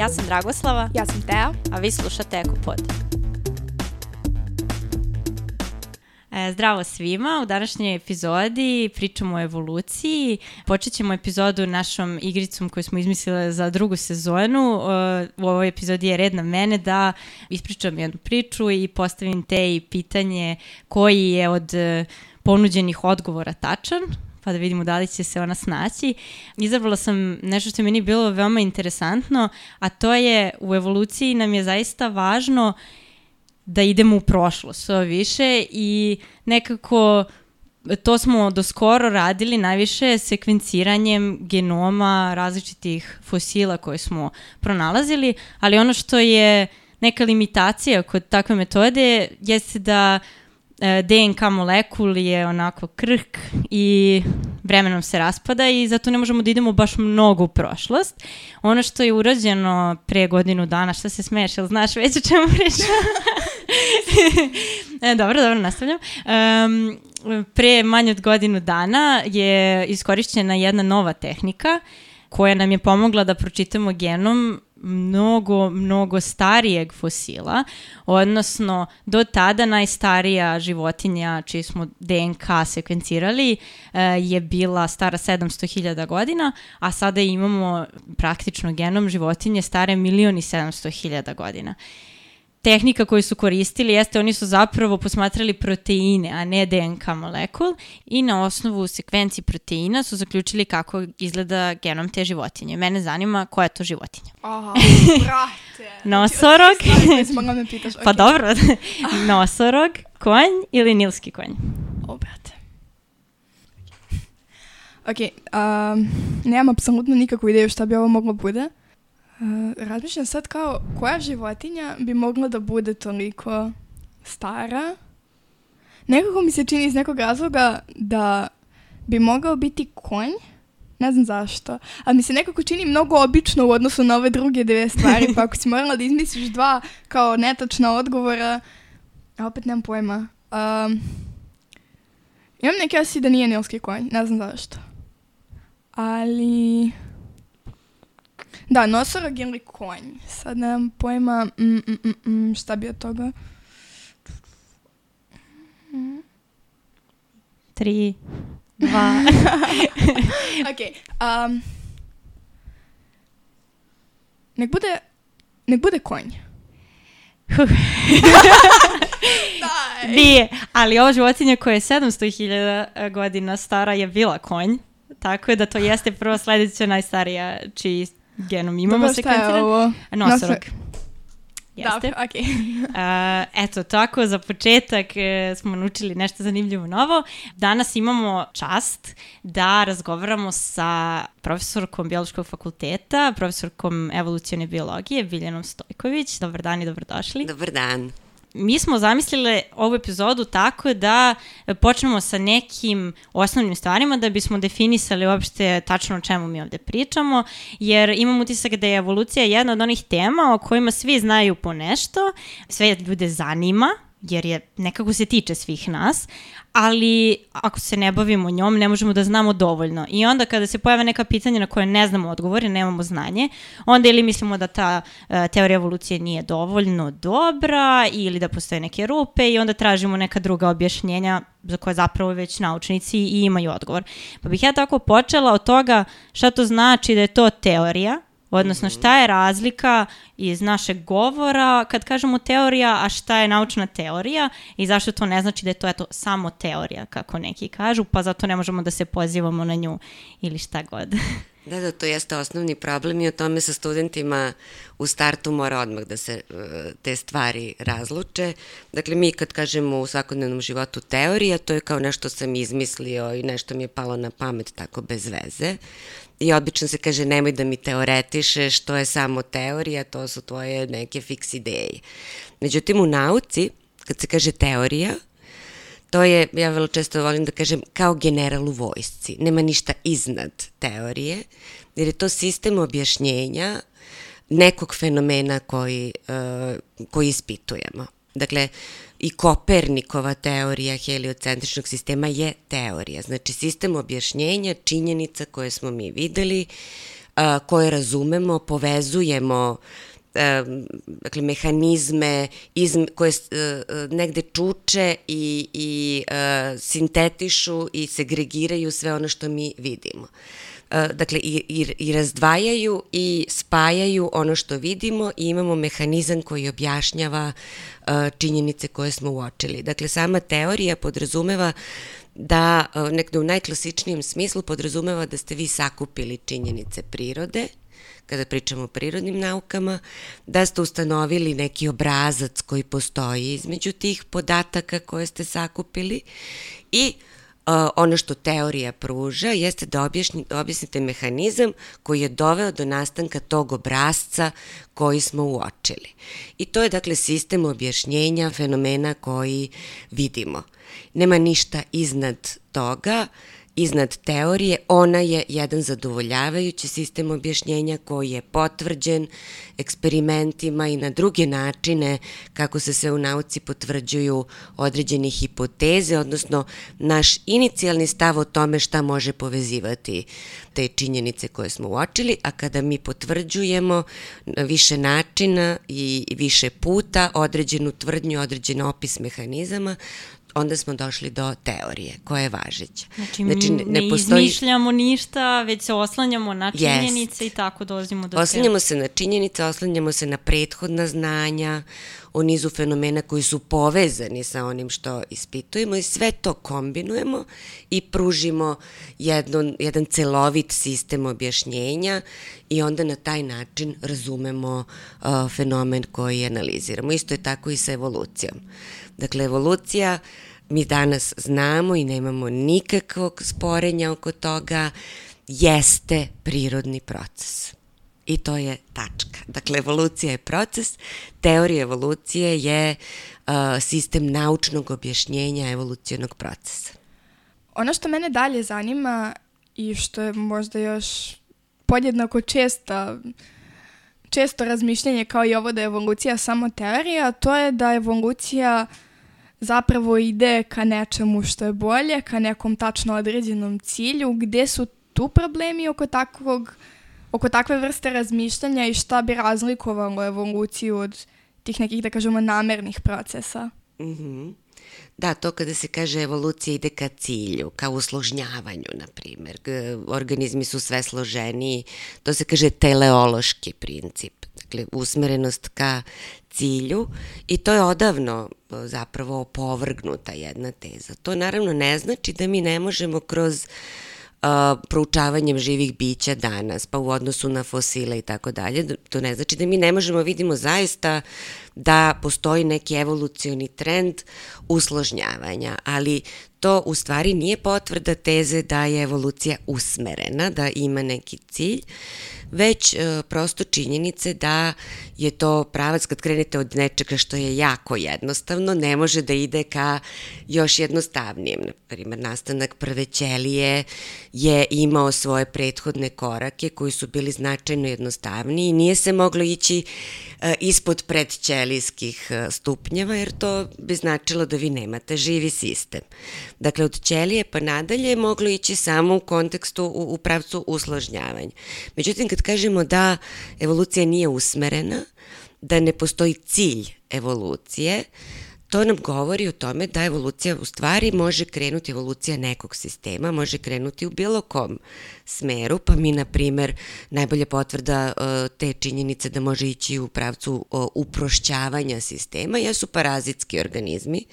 Ja sam Dragoslava. Ja sam Teja. A vi slušate Ekopod. E, zdravo svima, u današnjoj epizodi pričamo o evoluciji. Počet ćemo epizodu našom igricom koju smo izmislili za drugu sezonu. E, u ovoj epizodi je red na mene da ispričam jednu priču i postavim te i pitanje koji je od e, ponuđenih odgovora tačan pa da vidimo da li će se ona snaći. Izabrala sam nešto što je meni bilo veoma interesantno, a to je u evoluciji nam je zaista važno da idemo u prošlost sve više i nekako to smo do skoro radili najviše sekvenciranjem genoma različitih fosila koje smo pronalazili, ali ono što je neka limitacija kod takve metode jeste da DNK molekul je onako krhk i vremenom se raspada i zato ne možemo da idemo baš mnogo u prošlost. Ono što je urađeno pre godinu dana, šta se smeješ, jel znaš već o čemu pričam? e, dobro, dobro, nastavljam. Um, pre manje od godinu dana je iskorišćena jedna nova tehnika koja nam je pomogla da pročitamo genom mnogo, mnogo starijeg fosila, odnosno do tada najstarija životinja čiji smo DNK sekvencirali eh, je bila stara 700.000 godina, a sada imamo praktično genom životinje stare milion i 700.000 godina tehnika koju su koristili jeste oni su zapravo posmatrali proteine, a ne DNK molekul i na osnovu sekvenciji proteina su zaključili kako izgleda genom te životinje. Mene zanima koja je to životinja. Aha, brate. Nosorog. Me pitaš. Pa dobro. Nosorog, konj ili nilski konj? O, brate. Ok, um, nemam apsolutno nikakvu ideju šta bi ovo moglo bude. Uh, razmišljam sad kao koja životinja bi mogla da bude toliko stara. Nekako mi se čini iz nekog razloga da bi mogao biti konj. Ne znam zašto. Ali mi se nekako čini mnogo obično u odnosu na ove druge dve stvari. Pa ako si morala da izmisliš dva kao netačna odgovora, a opet nemam pojma. Um, imam neke asi da nije nilski konj. Ne znam zašto. Ali... Da, nosorog ili konj. Sad nemam pojma mm, mm, mm, mm, šta bi od toga. Tri, dva. ok. Um, nek bude, nek bude konj. Nije, ali ova životinja koja je 700.000 godina stara je bila konj. Tako da to jeste prvo sledeća najstarija čiji genom imamo Dobro, šta je ovo? Nosorog. Da, Jeste. ok. Uh, eto, tako za početak uh, smo naučili nešto zanimljivo novo. Danas imamo čast da razgovaramo sa profesorkom biološkog fakulteta, profesorkom evolucijone biologije, Biljanom Stojković. Dobar dan i dobrodošli. Dobar dan. Mi smo zamislile ovu epizodu tako da počnemo sa nekim osnovnim stvarima da bismo definisali uopšte tačno o čemu mi ovde pričamo, jer imam utisak da je evolucija jedna od onih tema o kojima svi znaju po nešto, sve ljude zanima, jer je nekako se tiče svih nas, ali ako se ne bavimo njom ne možemo da znamo dovoljno. I onda kada se pojave neka pitanja na koje ne znamo odgovore, nemamo znanje, onda ili mislimo da ta uh, teorija evolucije nije dovoljno dobra ili da postoje neke rupe i onda tražimo neka druga objašnjenja za koje zapravo već naučnici i imaju odgovor. Pa bih ja tako počela od toga šta to znači da je to teorija, Odnosno šta je razlika iz našeg govora kad kažemo teorija, a šta je naučna teorija i zašto to ne znači da je to eto, samo teorija, kako neki kažu, pa zato ne možemo da se pozivamo na nju ili šta god. Da, da, to jeste osnovni problem i o tome sa studentima u startu mora odmah da se uh, te stvari razluče. Dakle, mi kad kažemo u svakodnevnom životu teorija, to je kao nešto sam izmislio i nešto mi je palo na pamet tako bez veze. I obično se kaže nemoj da mi teoretišeš, to je samo teorija, to su tvoje neke fiks ideje. Međutim, u nauci, kad se kaže teorija, to je, ja vrlo često volim da kažem, kao general u vojsci. Nema ništa iznad teorije, jer je to sistem objašnjenja nekog fenomena koji, uh, koji ispitujemo. Dakle, i Kopernikova teorija heliocentričnog sistema je teorija. Znači, sistem objašnjenja činjenica koje smo mi videli, koje razumemo, povezujemo dakle, mehanizme iz, koje negde čuče i, i sintetišu i segregiraju sve ono što mi vidimo. Dakle, i, i, i razdvajaju i spajaju ono što vidimo i imamo mehanizam koji objašnjava činjenice koje smo uočili. Dakle, sama teorija podrazumeva da nekde u najklasičnijem smislu podrazumeva da ste vi sakupili činjenice prirode kada pričamo o prirodnim naukama, da ste ustanovili neki obrazac koji postoji između tih podataka koje ste sakupili i ono što teorija pruža jeste da objasnite mehanizam koji je doveo do nastanka tog obrazca koji smo uočili. I to je dakle sistem objašnjenja fenomena koji vidimo. Nema ništa iznad toga, iznad teorije, ona je jedan zadovoljavajući sistem objašnjenja koji je potvrđen eksperimentima i na druge načine kako se sve u nauci potvrđuju određene hipoteze, odnosno naš inicijalni stav o tome šta može povezivati te činjenice koje smo uočili, a kada mi potvrđujemo više načina i više puta određenu tvrdnju, određen opis mehanizama, onda smo došli do teorije koja je važeća. Znači, znači ne, ne, postoji... izmišljamo ništa, već se oslanjamo na činjenice yes. i tako dolazimo do Oslanjamo teorije. se na činjenice, oslanjamo se na prethodna znanja, o nizu fenomena koji su povezani sa onim što ispitujemo i sve to kombinujemo i pružimo jedno, jedan celovit sistem objašnjenja i onda na taj način razumemo uh, fenomen koji analiziramo. Isto je tako i sa evolucijom. Dakle, evolucija mi danas znamo i nemamo nikakvog sporenja oko toga, jeste prirodni proces. I to je tačka. Dakle, evolucija je proces, teorija evolucije je uh, sistem naučnog objašnjenja evolucionog procesa. Ono što mene dalje zanima i što je možda još podjednako često često razmišljanje kao i ovo da je evolucija samo teorija, to je da evolucija zapravo ide ka nečemu što je bolje, ka nekom tačno određenom cilju, gde su tu problemi oko takvog oko takve vrste razmišljanja i šta bi razlikovalo evoluciju od tih nekih, da kažemo, namernih procesa. Mm -hmm. Da, to kada se kaže evolucija ide ka cilju, ka usložnjavanju, na primjer. Organizmi su sve složeniji, to se kaže teleološki princip, dakle usmerenost ka cilju i to je odavno zapravo opovrgnuta jedna teza. To naravno ne znači da mi ne možemo kroz uh, proučavanjem živih bića danas, pa u odnosu na fosile i tako dalje. To ne znači da mi ne možemo vidimo zaista da postoji neki evolucioni trend usložnjavanja, ali to u stvari nije potvrda teze da je evolucija usmerena, da ima neki cilj, već e, prosto činjenice da je to pravac kad krenete od nečega što je jako jednostavno, ne može da ide ka još jednostavnijem. Na primer, nastanak prve ćelije je imao svoje prethodne korake koji su bili značajno jednostavniji i nije se moglo ići e, ispod predćelijskih e, stupnjeva, jer to bi značilo da vi nemate živi sistem. Dakle, od ćelije pa nadalje je moglo ići samo u kontekstu, u, u pravcu usložnjavanja. Međutim, kad kažemo da evolucija nije usmerena, da ne postoji cilj evolucije, to nam govori o tome da evolucija u stvari može krenuti, evolucija nekog sistema može krenuti u bilo kom smeru, pa mi, na primer, najbolja potvrda uh, te činjenice da može ići u pravcu uprošćavanja sistema jesu parazitski organizmi,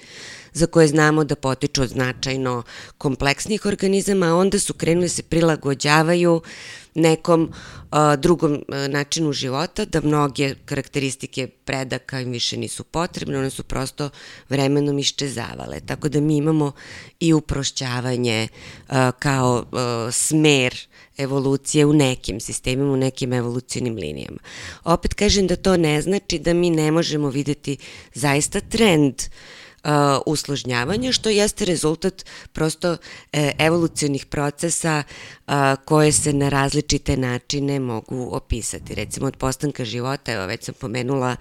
za koje znamo da potiču od značajno kompleksnih organizama, a onda su krenuli da se prilagođavaju nekom a, drugom a, načinu života, da mnoge karakteristike predaka im više nisu potrebne, one su prosto vremenom iščezavale. Tako da mi imamo i uprošćavanje a, kao a, smer evolucije u nekim sistemima, u nekim evolucijnim linijama. Opet kažem da to ne znači da mi ne možemo videti zaista trend uh, uh, usložnjavanja, što jeste rezultat prosto uh, evolucionih procesa uh, koje se na različite načine mogu opisati. Recimo od postanka života, evo već sam pomenula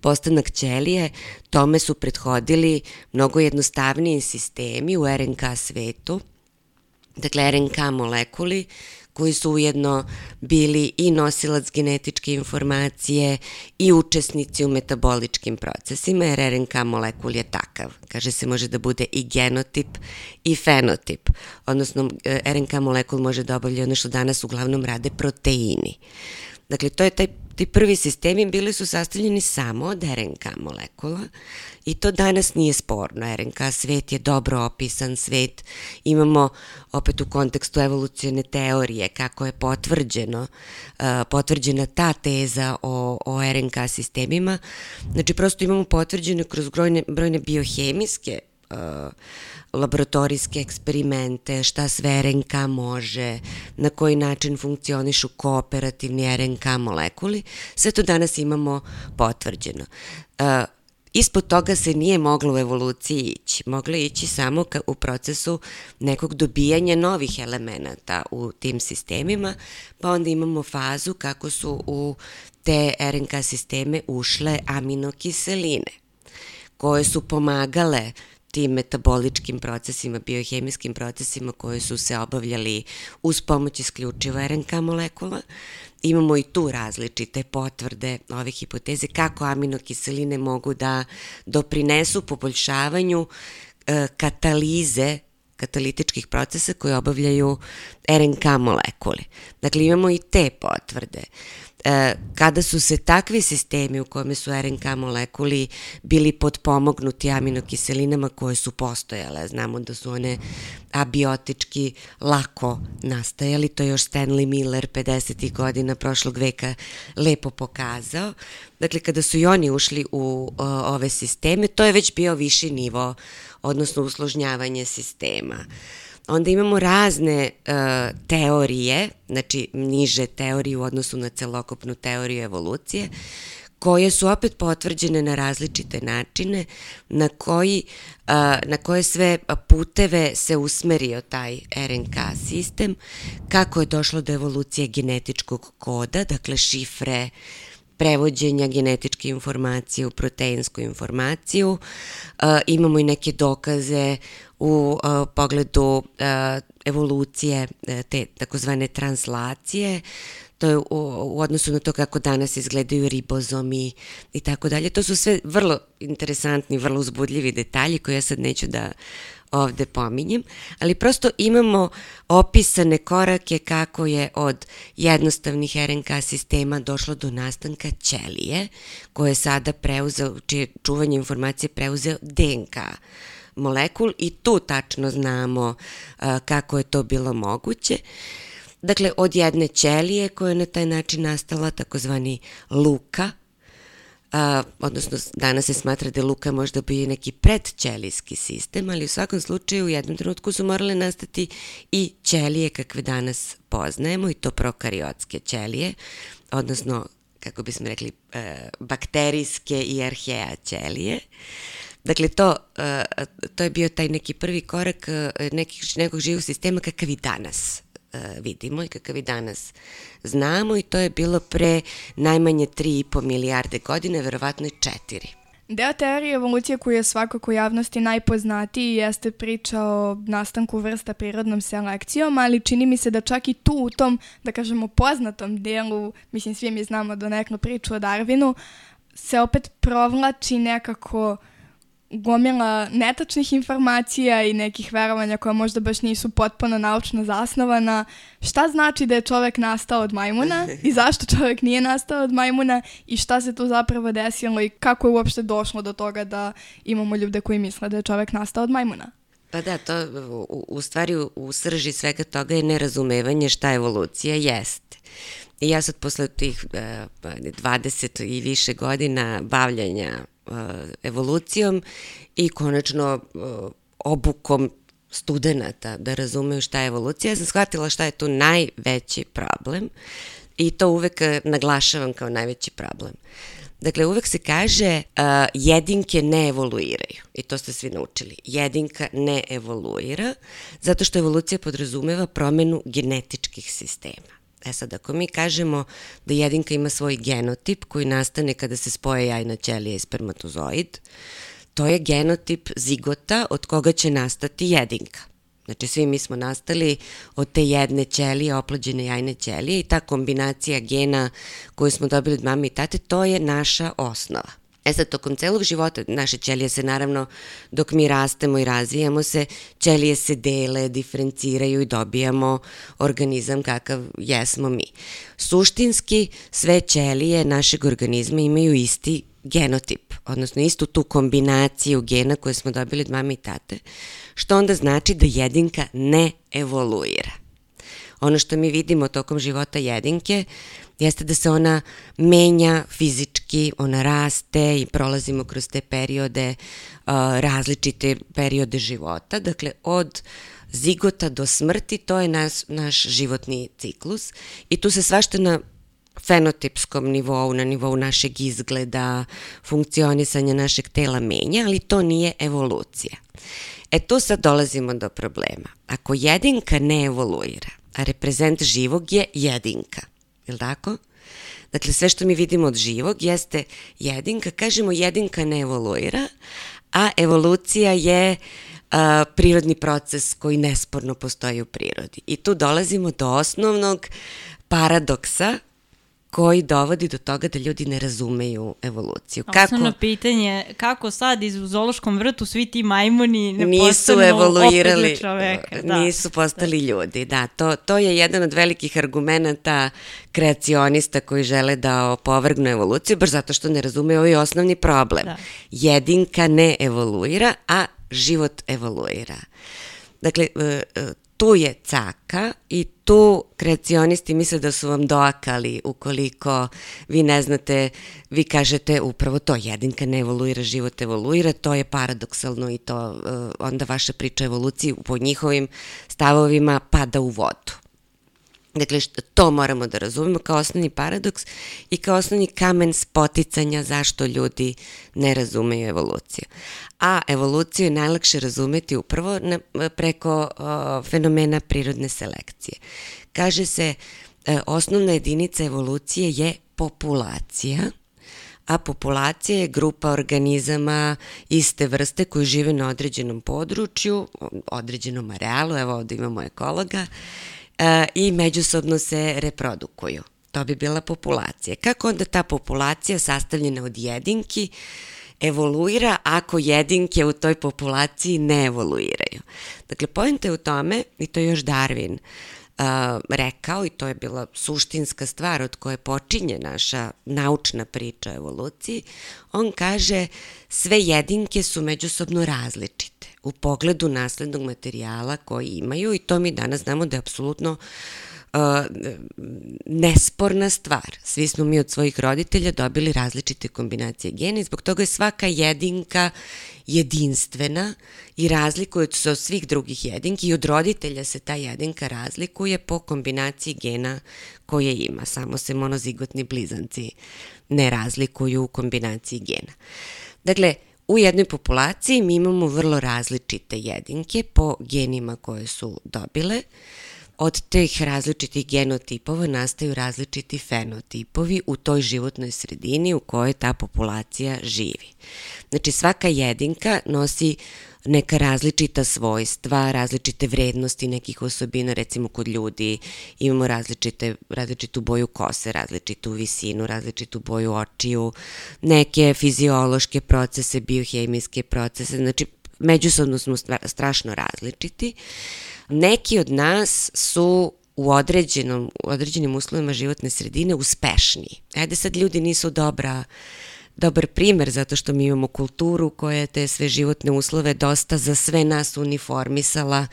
postanak ćelije, tome su prethodili mnogo jednostavniji sistemi u RNK svetu, dakle RNK molekuli koji su ujedno bili i nosilac genetičke informacije i učesnici u metaboličkim procesima, jer RNK molekul je takav. Kaže se može da bude i genotip i fenotip, odnosno e, RNK molekul može da obavlja ono što danas uglavnom rade proteini. Dakle, to je taj ti prvi sistemi bili su sastavljeni samo od RNK molekula i to danas nije sporno. RNK svet je dobro opisan svet. Imamo opet u kontekstu evolucijone teorije kako je potvrđeno, uh, potvrđena ta teza o, o RNK sistemima. Znači prosto imamo potvrđene kroz brojne, brojne biohemijske laboratorijske eksperimente, šta sve RNK može, na koji način funkcionišu kooperativni RNK molekuli, sve to danas imamo potvrđeno. Uh, Ispod toga se nije moglo u evoluciji ići. Moglo je ići samo ka, u procesu nekog dobijanja novih elemenata u tim sistemima, pa onda imamo fazu kako su u te RNK sisteme ušle aminokiseline koje su pomagale tim metaboličkim procesima, biohemijskim procesima koji su se obavljali uz pomoć isključivo RNK molekula. Imamo i tu različite potvrde ove hipoteze kako aminokiseline mogu da doprinesu poboljšavanju e, katalize katalitičkih procesa koje obavljaju RNK molekuli. Dakle, imamo i te potvrde. E, kada su se takvi sistemi u kome su RNK molekuli bili podpomognuti aminokiselinama koje su postojale, znamo da su one abiotički lako nastajali, to je još Stanley Miller 50. godina prošlog veka lepo pokazao. Dakle, kada su i oni ušli u ove sisteme, to je već bio viši nivo, odnosno usložnjavanje sistema. Uh, Onda imamo razne uh, teorije, znači niže teorije u odnosu na celokopnu teoriju evolucije, koje su opet potvrđene na različite načine, na, koji, uh, na koje sve puteve se usmerio taj RNK sistem, kako je došlo do evolucije genetičkog koda, dakle šifre, prevođenja genetičke informacije u proteinsku informaciju. Uh, imamo i neke dokaze u uh, pogledu uh, evolucije uh, te takozvane translacije, to je u, u odnosu na to kako danas izgledaju ribozomi i tako dalje. To su sve vrlo interesantni, vrlo uzbudljivi detalji koje ja sad neću da ovde pominjem, ali prosto imamo opisane korake kako je od jednostavnih RNK sistema došlo do nastanka ćelije, koje je sada preuzeo, čije čuvanje informacije preuzeo DNK molekul i tu tačno znamo a, kako je to bilo moguće. Dakle, od jedne ćelije koja je na taj način nastala, takozvani luka, a, odnosno danas se smatra da luka možda bi neki predćelijski sistem, ali u svakom slučaju u jednom trenutku su morale nastati i ćelije kakve danas poznajemo i to prokariotske ćelije, odnosno kako bismo rekli, e, bakterijske i arheja ćelije. Dakle, to, e, to je bio taj neki prvi korak e, nekih, nekog živog sistema kakav i danas vidimo i kakav i danas znamo i to je bilo pre najmanje 3,5 milijarde godine, verovatno i 4. Deo teorije evolucije koji je svakako javnosti najpoznatiji jeste priča o nastanku vrsta prirodnom selekcijom, ali čini mi se da čak i tu u tom, da kažemo, poznatom delu, mislim svi mi znamo do nekno priču o Darwinu, se opet provlači nekako uh, gomila netačnih informacija i nekih verovanja koja možda baš nisu potpuno naučno zasnovana. Šta znači da je čovek nastao od majmuna i zašto čovek nije nastao od majmuna i šta se tu zapravo desilo i kako je uopšte došlo do toga da imamo ljude koji misle da je čovek nastao od majmuna? Pa da, to u, u stvari u, u srži svega toga je nerazumevanje šta evolucija jeste. I ja sad posle tih e, 20 i više godina bavljanja evolucijom i konačno obukom studenta da razumeju šta je evolucija. Ja sam shvatila šta je tu najveći problem i to uvek naglašavam kao najveći problem. Dakle, uvek se kaže uh, jedinke ne evoluiraju i to ste svi naučili. Jedinka ne evoluira zato što evolucija podrazumeva promenu genetičkih sistema. E sad, ako mi kažemo da jedinka ima svoj genotip koji nastane kada se spoje jajna ćelija i spermatozoid, to je genotip zigota od koga će nastati jedinka. Znači, svi mi smo nastali od te jedne ćelije, oplođene jajne ćelije i ta kombinacija gena koju smo dobili od mame i tate, to je naša osnova. E sad, tokom celog života naše ćelije se naravno, dok mi rastemo i razvijamo se, ćelije se dele, diferenciraju i dobijamo organizam kakav jesmo mi. Suštinski, sve ćelije našeg organizma imaju isti genotip, odnosno istu tu kombinaciju gena koje smo dobili od mame i tate, što onda znači da jedinka ne evoluira. Ono što mi vidimo tokom života jedinke jeste da se ona menja fizički, ona raste i prolazimo kroz te periode, različite periode života. Dakle, od zigota do smrti, to je naš, naš životni ciklus i tu se svašta na fenotipskom nivou, na nivou našeg izgleda, funkcionisanja našeg tela menja, ali to nije evolucija. E tu sad dolazimo do problema. Ako jedinka ne evoluira, a reprezent živog je jedinka, je li tako? Dakle, sve što mi vidimo od živog jeste jedinka, kažemo jedinka ne evoluira, a evolucija je a, prirodni proces koji nesporno postoji u prirodi. I tu dolazimo do osnovnog paradoksa koji dovodi do toga da ljudi ne razumeju evoluciju. Osnovno kako, pitanje, kako sad iz u zološkom vrtu svi ti majmuni ne nisu evoluirali, čoveka? Da. Nisu postali da. ljudi, da. To, to je jedan od velikih argumenta kreacionista koji žele da opovrgnu evoluciju, baš zato što ne razumeju ovaj osnovni problem. Da. Jedinka ne evoluira, a život evoluira. Dakle, e, e, tu je caka i tu kreacionisti misle da su vam doakali ukoliko vi ne znate, vi kažete upravo to, jedinka ne evoluira, život evoluira, to je paradoksalno i to uh, onda vaša priča evoluciji po njihovim stavovima pada u vodu. Dakle, to moramo da razumemo kao osnovni paradoks i kao osnovni kamen spoticanja zašto ljudi ne razumeju evoluciju. A evoluciju je najlakše razumeti upravo na, preko o, fenomena prirodne selekcije. Kaže se, e, osnovna jedinica evolucije je populacija, a populacija je grupa organizama iste vrste koji žive na određenom području, određenom arealu, evo ovde imamo ekologa, i međusobno se reprodukuju. To bi bila populacija. Kako onda ta populacija sastavljena od jedinki evoluira ako jedinke u toj populaciji ne evoluiraju? Dakle, pojenta je u tome, i to je još Darwin uh, rekao, i to je bila suštinska stvar od koje počinje naša naučna priča o evoluciji, on kaže sve jedinke su međusobno različite u pogledu naslednog materijala koji imaju i to mi danas znamo da je apsolutno uh, nesporna stvar. Svi smo mi od svojih roditelja dobili različite kombinacije gena i zbog toga je svaka jedinka jedinstvena i razlikuje se od svih drugih jedinki i od roditelja se ta jedinka razlikuje po kombinaciji gena koje ima. Samo se monozigotni blizanci ne razlikuju u kombinaciji gena. Dakle, U jednoj populaciji mi imamo vrlo različite jedinke po genima koje su dobile. Od teh različitih genotipova nastaju različiti fenotipovi u toj životnoj sredini u kojoj ta populacija živi. Znači svaka jedinka nosi neka različita svojstva, različite vrednosti nekih osobina, recimo kod ljudi imamo različite, različitu boju kose, različitu visinu, različitu boju očiju, neke fiziološke procese, biohemijske procese, znači međusobno smo strašno različiti. Neki od nas su u određenom, u određenim uslovima životne sredine uspešniji. Ajde sad ljudi nisu dobra dobar primer zato što mi imamo kulturu koja je te sve životne uslove dosta za sve nas uniformisala,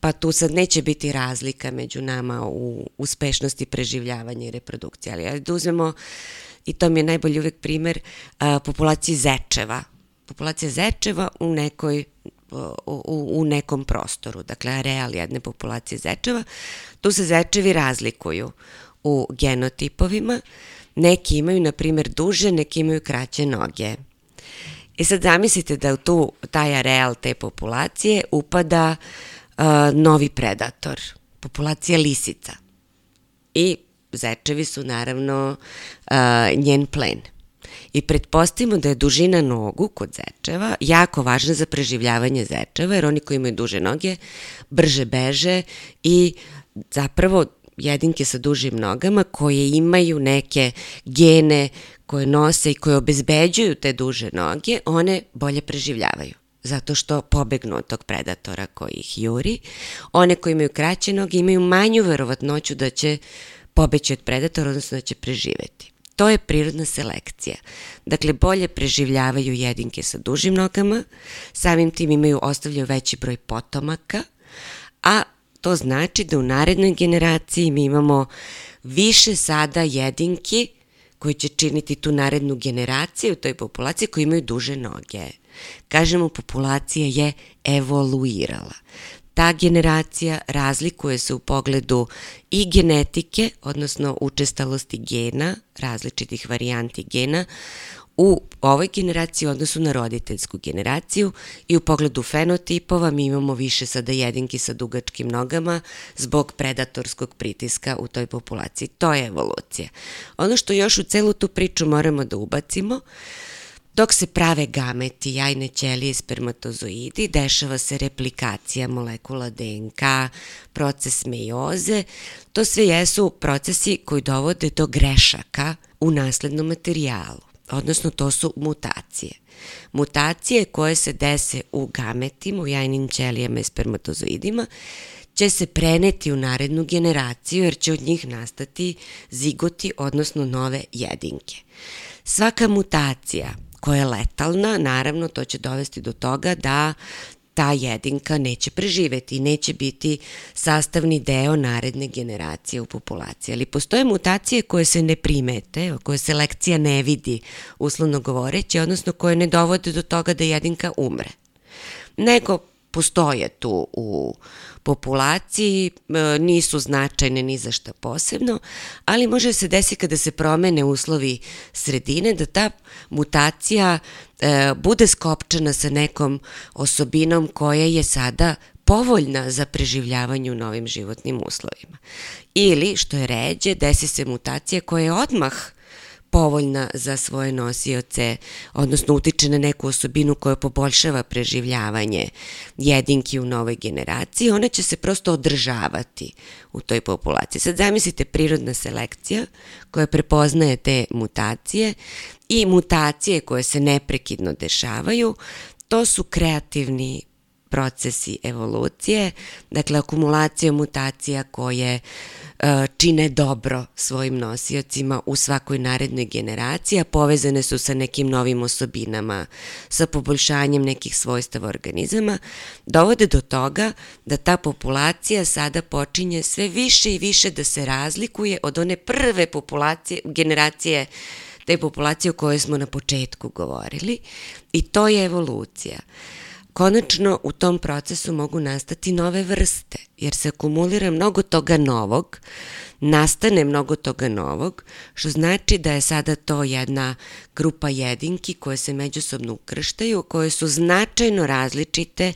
pa tu sad neće biti razlika među nama u uspešnosti preživljavanja i reprodukcije. Ali da uzmemo, i to mi je najbolji uvek primer, a, populaciji zečeva. Populacija zečeva u nekoj u, u nekom prostoru, dakle areal jedne populacije zečeva, tu se zečevi razlikuju u genotipovima, Neki imaju, na primjer, duže, neki imaju kraće noge. I sad zamislite da u tu, taj areal te populacije upada uh, novi predator, populacija lisica. I zečevi su naravno uh, njen plen. i pretpostavimo da je dužina nogu kod zečeva jako važna za preživljavanje zečeva, jer oni koji imaju duže noge brže beže i zapravo jedinke sa dužim nogama koje imaju neke gene koje nose i koje obezbeđuju te duže noge, one bolje preživljavaju zato što pobegnu od tog predatora koji ih juri. One koji imaju kraće noge imaju manju verovatnoću da će pobeći od predatora, odnosno da će preživeti. To je prirodna selekcija. Dakle, bolje preživljavaju jedinke sa dužim nogama, samim tim imaju, ostavljaju veći broj potomaka, a to znači da u narednoj generaciji mi imamo više sada jedinki koji će činiti tu narednu generaciju u toj populaciji koji imaju duže noge. Kažemo, populacija je evoluirala. Ta generacija razlikuje se u pogledu i genetike, odnosno učestalosti gena, različitih varijanti gena, u ovoj generaciji odnosu na roditeljsku generaciju i u pogledu fenotipova mi imamo više sada jedinki sa dugačkim nogama zbog predatorskog pritiska u toj populaciji. To je evolucija. Ono što još u celu tu priču moramo da ubacimo, Dok se prave gameti, jajne ćelije spermatozoidi, dešava se replikacija molekula DNK, proces mejoze. To sve jesu procesi koji dovode do grešaka u naslednom materijalu, odnosno to su mutacije. Mutacije koje se dese u gametima, u jajnim ćelijama i spermatozoidima, će se preneti u narednu generaciju jer će od njih nastati zigoti, odnosno nove jedinke. Svaka mutacija koja je letalna, naravno to će dovesti do toga da ta jedinka neće preživeti i neće biti sastavni deo naredne generacije u populaciji. Ali postoje mutacije koje se ne primete, koje selekcija ne vidi, uslovno govoreći, odnosno koje ne dovode do toga da jedinka umre. Nego postoje tu u populaciji, e, nisu značajne ni za šta posebno, ali može se desiti kada se promene uslovi sredine da ta mutacija e, bude skopčana sa nekom osobinom koja je sada povoljna za preživljavanje u novim životnim uslovima. Ili, što je ređe, desi se mutacija koja je odmah povoljna za svoje nosioce, odnosno utiče na neku osobinu koja poboljšava preživljavanje jedinki u novoj generaciji, ona će se prosto održavati u toj populaciji. Sad zamislite prirodna selekcija koja prepoznaje te mutacije i mutacije koje se neprekidno dešavaju, to su kreativni procesi evolucije, dakle akumulacija mutacija koje E, čine dobro svojim nosiocima u svakoj narednoj generaciji, a povezane su sa nekim novim osobinama, sa poboljšanjem nekih svojstava organizama, dovode do toga da ta populacija sada počinje sve više i više da se razlikuje od one prve populacije, generacije te populacije o kojoj smo na početku govorili i to je evolucija. Konačno u tom procesu mogu nastati nove vrste, jer se akumulira mnogo toga novog, nastane mnogo toga novog, što znači da je sada to jedna grupa jedinki koje se međusobno ukrštaju, koje su značajno različite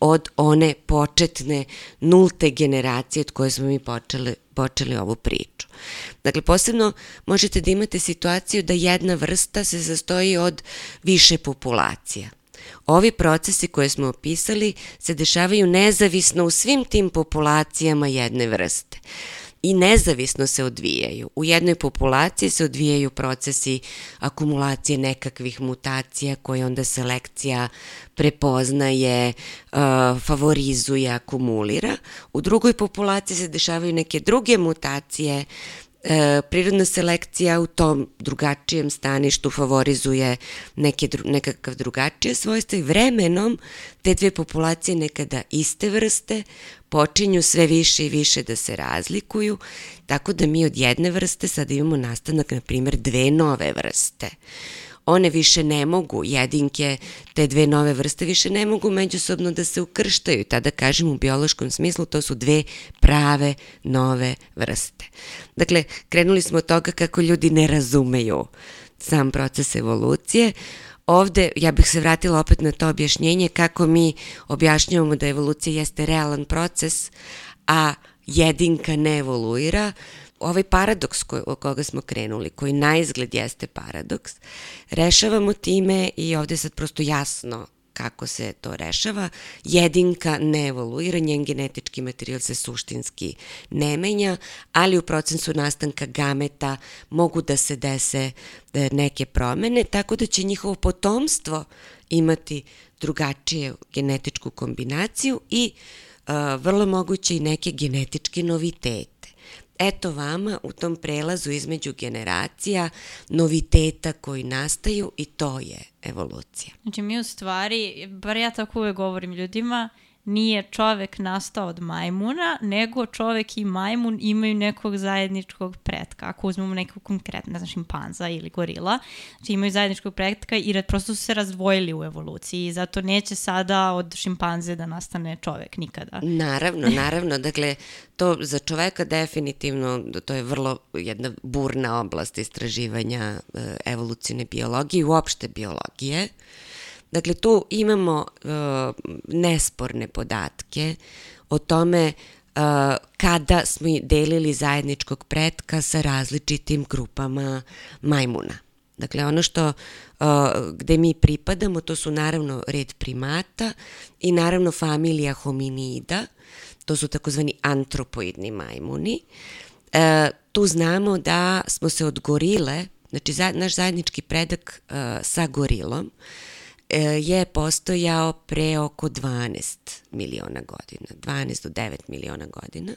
od one početne nulte generacije od koje smo mi počeli, počeli ovu priču. Dakle, posebno možete da imate situaciju da jedna vrsta se sastoji od više populacija – Ovi procesi koje smo opisali se dešavaju nezavisno u svim tim populacijama jedne vrste i nezavisno se odvijaju. U jednoj populaciji se odvijaju procesi akumulacije nekakvih mutacija koje onda selekcija prepoznaje, uh, favorizuje, akumulira. U drugoj populaciji se dešavaju neke druge mutacije e, prirodna selekcija u tom drugačijem staništu favorizuje neke, nekakav drugačije svojstva i vremenom te dve populacije nekada iste vrste počinju sve više i više da se razlikuju, tako da mi od jedne vrste sad imamo nastanak, na primjer, dve nove vrste. One više ne mogu, jedinke, te dve nove vrste više ne mogu međusobno da se ukrštaju. Tada kažem u biološkom smislu to su dve prave nove vrste. Dakle, krenuli smo od toga kako ljudi ne razumeju sam proces evolucije, Ovde ja bih se vratila opet na to objašnjenje kako mi objašnjavamo da evolucija jeste realan proces, a jedinka ne evoluira ovaj paradoks koji, o koga smo krenuli, koji na izgled jeste paradoks, rešavamo time i ovde je sad prosto jasno kako se to rešava. Jedinka ne evoluira, njen genetički materijal se suštinski ne menja, ali u procesu nastanka gameta mogu da se dese e, neke promene, tako da će njihovo potomstvo imati drugačije genetičku kombinaciju i uh, vrlo moguće i neke genetičke novitete eto vama u tom prelazu između generacija noviteta koji nastaju i to je evolucija. Znači mi u stvari, bar ja tako uvek govorim ljudima, nije čovek nastao od majmuna, nego čovek i majmun imaju nekog zajedničkog pretka. Ako uzmemo nekog konkretno, ne znam, šimpanza ili gorila, znači imaju zajedničkog pretka i prosto su se razdvojili u evoluciji i zato neće sada od šimpanze da nastane čovek nikada. Naravno, naravno. Dakle, to za čoveka definitivno, to je vrlo jedna burna oblast istraživanja e, evolucijne biologije i uopšte biologije. Dakle, tu imamo uh, nesporne podatke o tome uh, kada smo delili zajedničkog pretka sa različitim grupama majmuna. Dakle, ono što uh, gde mi pripadamo, to su naravno red primata i naravno familija hominida, to su takozvani antropoidni majmuni. Uh, tu znamo da smo se od gorile, znači za, naš zajednički predak uh, sa gorilom, E, je postojao pre oko 12 miliona godina, 12 do 9 miliona godina.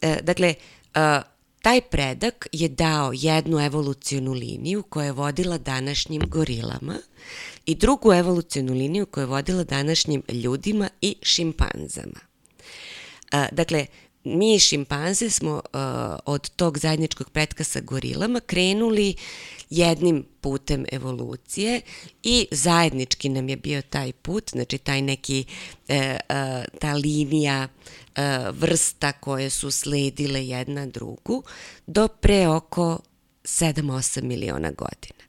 E, dakle, e, taj predak je dao jednu evolucionu liniju koja je vodila današnjim gorilama i drugu evolucionu liniju koja je vodila današnjim ljudima i šimpanzama. Dakle, mi šimpanze smo uh, od tog zajedničkog pretka sa gorilama krenuli jednim putem evolucije i zajednički nam je bio taj put, znači taj neki, e, e, ta linija e, vrsta koje su sledile jedna drugu do pre oko 7-8 miliona godina.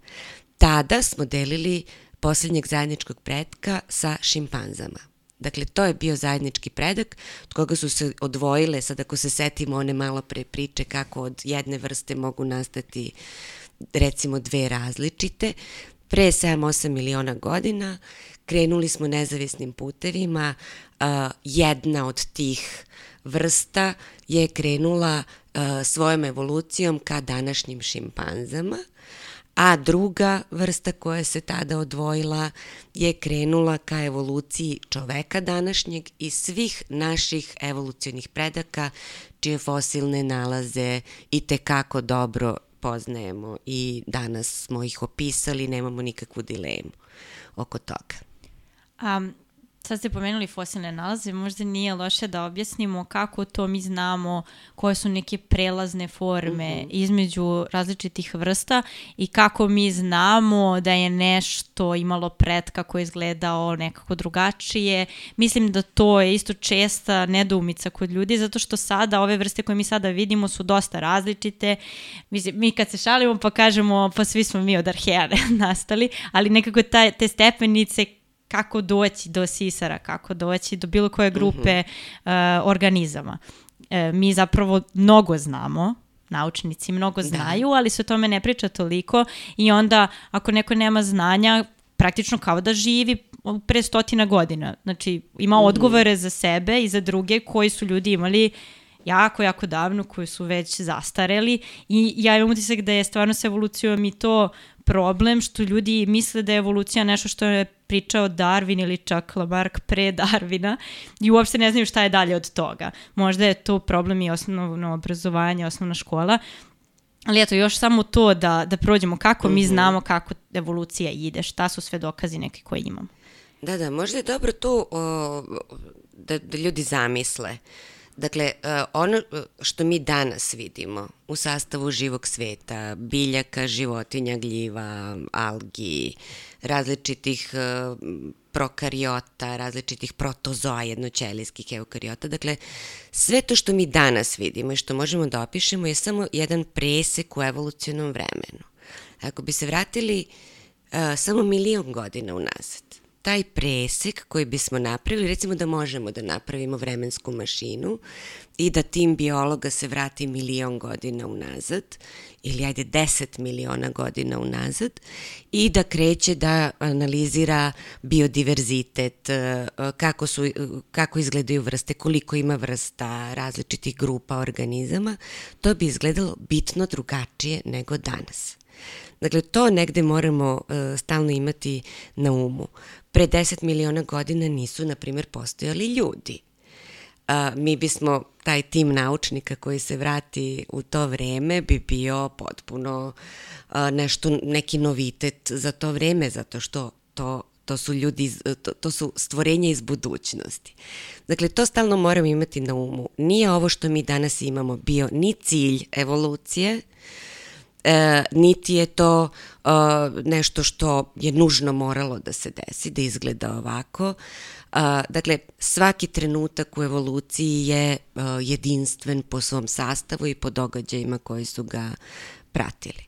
Tada smo delili poslednjeg zajedničkog pretka sa šimpanzama. Dakle, to je bio zajednički predak od koga su se odvojile, sad ako se setimo one malo pre priče kako od jedne vrste mogu nastati recimo dve različite. Pre 7-8 miliona godina krenuli smo nezavisnim putevima, jedna od tih vrsta je krenula svojom evolucijom ka današnjim šimpanzama, a druga vrsta koja se tada odvojila je krenula ka evoluciji čoveka današnjeg i svih naših evolucionih predaka čije fosilne nalaze i tekako dobro poznajemo i danas smo ih opisali, nemamo nikakvu dilemu oko toga. Um, Sad ste pomenuli fosilne nalaze, možda nije loše da objasnimo kako to mi znamo, koje su neke prelazne forme mhm. -huh. između različitih vrsta i kako mi znamo da je nešto imalo pretka koji je izgledao nekako drugačije. Mislim da to je isto česta nedoumica kod ljudi, zato što sada ove vrste koje mi sada vidimo su dosta različite. Mislim, mi kad se šalimo pa kažemo pa svi smo mi od arheare nastali, ali nekako taj, te stepenice kako doći do sisara, kako doći do bilo koje grupe uh -huh. uh, organizama. E, mi zapravo mnogo znamo, naučnici mnogo da. znaju, da. ali se o tome ne priča toliko i onda ako neko nema znanja, praktično kao da živi pre stotina godina. Znači, ima mhm. odgovore za sebe i za druge koji su ljudi imali jako, jako davno, koji su već zastareli i ja imam utisak da je stvarno sa evolucijom i to problem što ljudi misle da je evolucija nešto što je pričao Darwin ili čak Lamarck pre Darwina i uopšte ne znaju šta je dalje od toga. Možda je to problem i osnovno obrazovanje, osnovna škola, Ali eto, još samo to da, da prođemo kako mi mhm. znamo kako evolucija ide, šta su sve dokazi neke koje imamo. Da, da, možda je dobro to o, da, da ljudi zamisle. Uh, Dakle, e, ono što mi danas vidimo u sastavu živog sveta, biljaka, životinja, gljiva, algi, različitih e, prokariota, različitih protozoa, jednoćelijskih eukariota. Dakle, sve to što mi danas vidimo i što možemo da opišemo je samo jedan presek u evolucionom vremenu. Ako bi se vratili uh, samo milion godina unazad, taj presek koji bismo napravili, recimo da možemo da napravimo vremensku mašinu i da tim biologa se vrati milion godina unazad ili ajde 10 miliona godina unazad i da kreće da analizira biodiverzitet, e, kako, su, kako izgledaju vrste, koliko ima vrsta različitih grupa organizama, to bi izgledalo bitno drugačije nego danas. Dakle, to negde moramo uh, stalno imati na umu. Pre 10 miliona godina nisu, na primjer, postojali ljudi. Uh, mi bismo, taj tim naučnika koji se vrati u to vreme bi bio potpuno uh, nešto, neki novitet za to vreme, zato što to to su ljudi, to, to su stvorenja iz budućnosti. Dakle, to stalno moramo imati na umu. Nije ovo što mi danas imamo bio ni cilj evolucije, e, niti je to e, nešto što je nužno moralo da se desi, da izgleda ovako. E, dakle, svaki trenutak u evoluciji je e, jedinstven po svom sastavu i po događajima koji su ga pratili.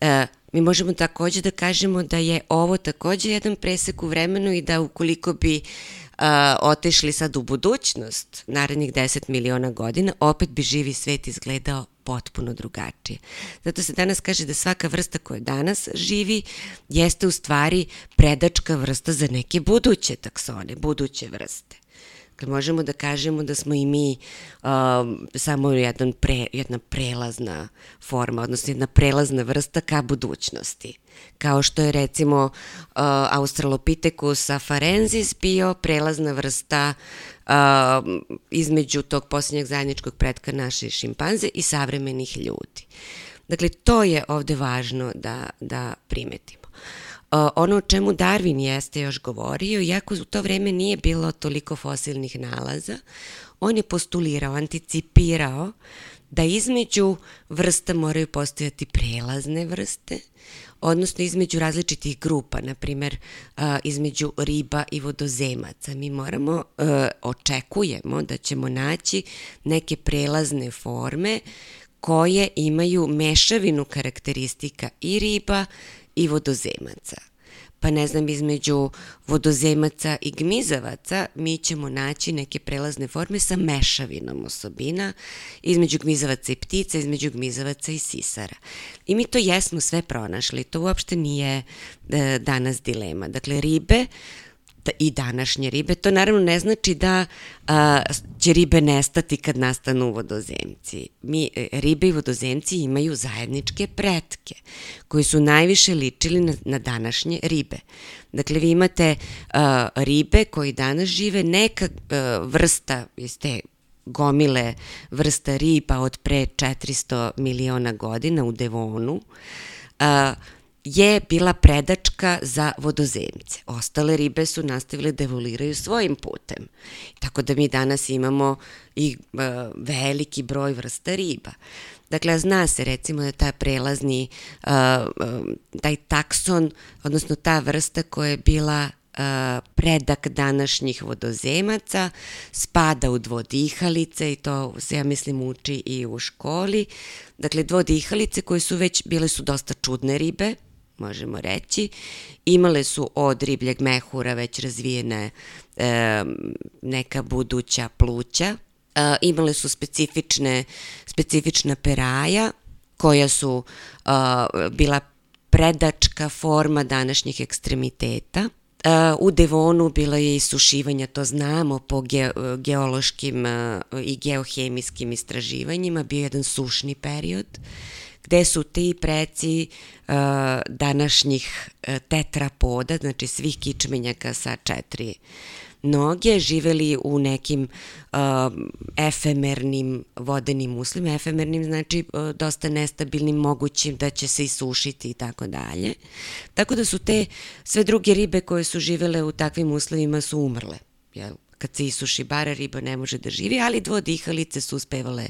E, mi možemo takođe da kažemo da je ovo takođe jedan presek u vremenu i da ukoliko bi a, otešli sad u budućnost, narednih 10 miliona godina, opet bi živi svet izgledao potpuno drugačije. Zato se danas kaže da svaka vrsta koja danas živi jeste u stvari predačka vrsta za neke buduće taksone, buduće vrste. Dakle, možemo da kažemo da smo i mi um, samo jedan pre, jedna prelazna forma, odnosno jedna prelazna vrsta ka budućnosti. Kao što je recimo uh, Australopithecus afarensis bio prelazna vrsta uh, između tog posljednjeg zajedničkog predka naše šimpanze i savremenih ljudi. Dakle, to je ovde važno da, da primetimo ono o čemu Darwin jeste još govorio, iako u to vreme nije bilo toliko fosilnih nalaza, on je postulirao, anticipirao da između vrsta moraju postojati prelazne vrste, odnosno između različitih grupa, na primer između riba i vodozemaca. Mi moramo, očekujemo da ćemo naći neke prelazne forme koje imaju mešavinu karakteristika i riba i vodozemaca. Pa ne znam, između vodozemaca i gmizavaca mi ćemo naći neke prelazne forme sa mešavinom osobina između gmizavaca i ptica, između gmizavaca i sisara. I mi to jesmo sve pronašli, to uopšte nije e, danas dilema. Dakle, ribe i današnje ribe. To naravno ne znači da a, će ribe nestati kad nastanu vodozemci. Mi, e, ribe i vodozemci imaju zajedničke pretke koji su najviše ličili na, na današnje ribe. Dakle, vi imate a, ribe koji danas žive, neka a, vrsta iz te gomile vrsta riba od pre 400 miliona godina u Devonu, a, je bila predačka za vodozemce. Ostale ribe su nastavile da evoluiraju svojim putem. Tako da mi danas imamo i e, veliki broj vrsta riba. Dakle, zna se recimo da taj prelazni, uh, taj takson, odnosno ta vrsta koja je bila predak današnjih vodozemaca, spada u dvodihalice i to se, ja mislim, uči i u školi. Dakle, dvodihalice koje su već, bile su dosta čudne ribe, možemo reći. Imale su od ribljeg mehura već razvijene e, neka buduća pluća. E, imale su specifične, specifična peraja koja su e, bila predačka forma današnjih ekstremiteta. Uh, u Devonu bilo je isušivanja, to znamo po ge, geološkim uh, i geohemijskim istraživanjima, bio je jedan sušni period gde su ti preci uh, današnjih uh, tetrapoda, znači svih kičmenjaka sa četiri noge, živeli u nekim uh, efemernim vodenim uslovima. Efemernim znači uh, dosta nestabilnim, mogućim da će se isušiti i tako dalje. Tako da su te sve druge ribe koje su živele u takvim uslovima su umrle. Jel? Kad se isuši bara, riba ne može da živi, ali dvodihalice su uspevale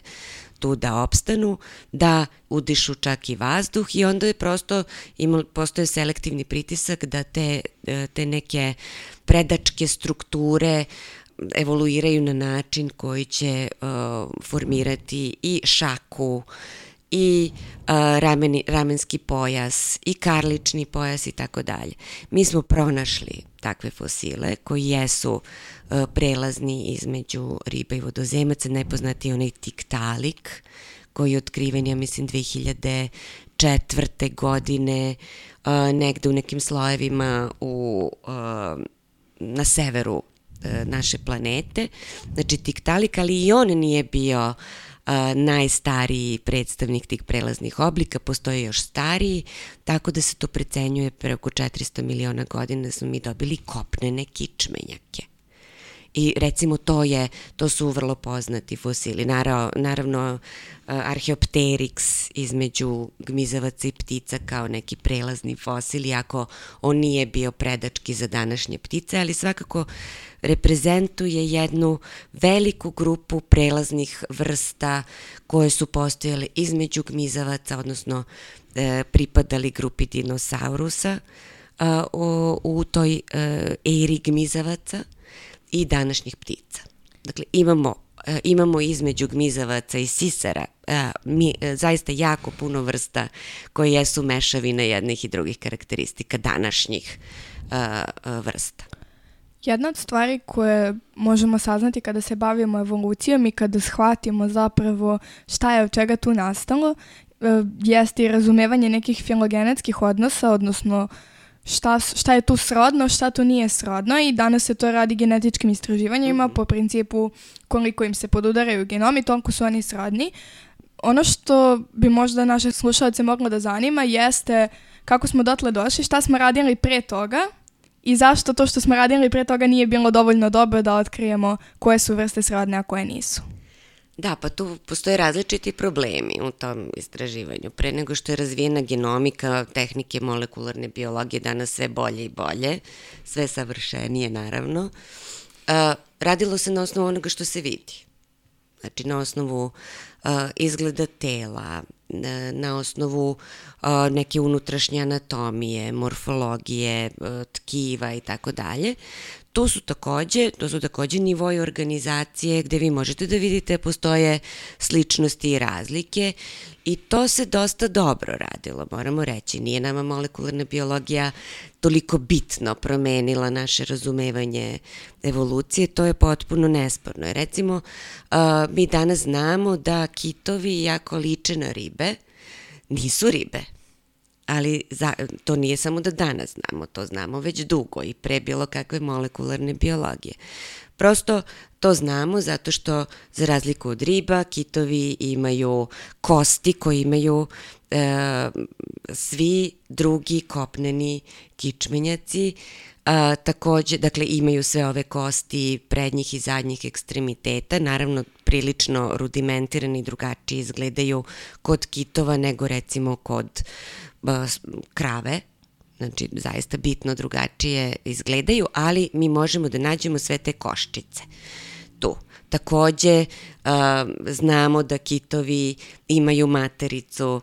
tu da opstanu, da udišu čak i vazduh i onda je prosto imal, postoje selektivni pritisak da te, e, te neke predačke strukture evoluiraju na način koji će uh, formirati i šaku i uh, rameni, ramenski pojas i karlični pojas i tako dalje. Mi smo pronašli takve fosile koji jesu e, prelazni između riba i vodozemaca, nepoznati onaj tiktalik koji je otkriven, ja mislim, 2004. godine e, negde u nekim slojevima u, e, na severu naše planete. Znači tiktalik, ali i on nije bio a, najstariji predstavnik tih prelaznih oblika, postoje još stariji, tako da se to precenjuje pre oko 400 miliona godina da smo mi dobili kopnene kičmenjake. I recimo to je, to su vrlo poznati fosili. Naravno, naravno Archeopteryx između gmizavaca i ptica kao neki prelazni fosil, iako on nije bio predački za današnje ptice, ali svakako reprezentuje jednu veliku grupu prelaznih vrsta koje su postojale između gmizavaca, odnosno e, pripadali grupi dinosaurusa o, u toj e, eri gmizavaca i današnjih ptica. Dakle, imamo e, imamo između gmizavaca i sisara a, mi, e, zaista jako puno vrsta koje jesu mešavine jednih i drugih karakteristika današnjih vrsta. Jedna od stvari koje možemo saznati kada se bavimo evolucijom i kada shvatimo zapravo šta je od čega tu nastalo, e, jeste i razumevanje nekih filogenetskih odnosa, odnosno šta, šta je tu srodno, šta tu nije srodno i danas se to radi genetičkim istraživanjima -hmm. po principu koliko im se podudaraju genomi, toliko su oni srodni. Ono što bi možda naše slušalce moglo da zanima jeste kako smo dotle došli, šta smo radili pre toga i zašto to što smo radili pre toga nije bilo dovoljno dobro da otkrijemo koje su vrste srodne, a koje nisu. Da, pa tu postoje različiti problemi u tom istraživanju. Pre nego što je razvijena genomika, tehnike molekularne biologije danas sve bolje i bolje, sve savršenije naravno, radilo se na osnovu onoga što se vidi. Znači na osnovu izgleda tela, na, osnovu neke unutrašnje anatomije, morfologije, tkiva i tako dalje. To su takođe, to su takođe nivoji organizacije gde vi možete da vidite postoje sličnosti i razlike i to se dosta dobro radilo, moramo reći. Nije nama molekularna biologija toliko bitno promenila naše razumevanje evolucije, to je potpuno nesporno. Recimo, mi danas znamo da kitovi jako liče na ribe, nisu ribe ali za, to nije samo da danas znamo, to znamo već dugo i pre bilo kakve molekularne biologije. Prosto to znamo zato što za razliku od riba kitovi imaju kosti koji imaju e, svi drugi kopneni kičmenjaci, a, takođe, dakle, imaju sve ove kosti prednjih i zadnjih ekstremiteta, naravno prilično rudimentirani i drugačiji izgledaju kod kitova nego recimo kod krave, znači zaista bitno drugačije izgledaju, ali mi možemo da nađemo sve te koščice tu. Takođe, znamo da kitovi imaju matericu,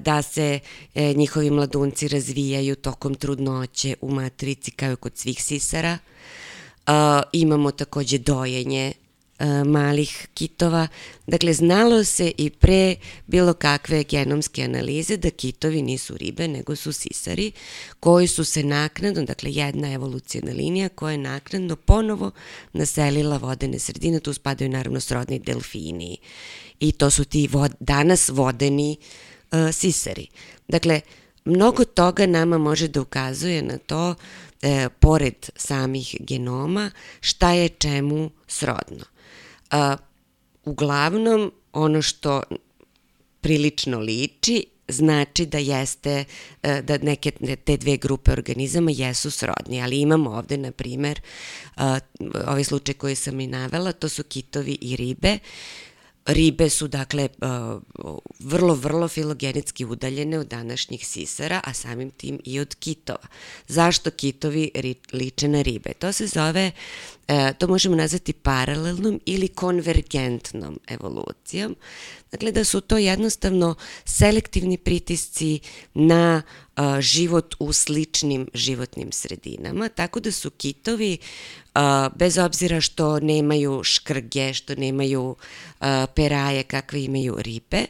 da se e, njihovi mladunci razvijaju tokom trudnoće u matrici kao i kod svih sisara. Imamo takođe dojenje E, malih kitova. Dakle, znalo se i pre bilo kakve genomske analize da kitovi nisu ribe, nego su sisari, koji su se naknadno, dakle jedna evolucijna linija koja je naknadno ponovo naselila vodene sredine, tu spadaju naravno srodni delfini i to su ti vod, danas vodeni uh, sisari. Dakle, mnogo toga nama može da ukazuje na to, e, pored samih genoma, šta je čemu srodno. A, uglavnom, ono što prilično liči, znači da jeste, e, da neke te dve grupe organizama jesu srodni, ali imamo ovde, na primer, ovaj slučaj koji sam i navela, to su kitovi i ribe, Ribe su, dakle, vrlo, vrlo filogenetski udaljene od današnjih sisara, a samim tim i od kitova. Zašto kitovi liče na ribe? To se zove E, to možemo nazvati paralelnom ili konvergentnom evolucijom. Dakle, da su to jednostavno selektivni pritisci na a, život u sličnim životnim sredinama, tako da su kitovi, a, bez obzira što nemaju škrge, što nemaju a, peraje kakve imaju ribe,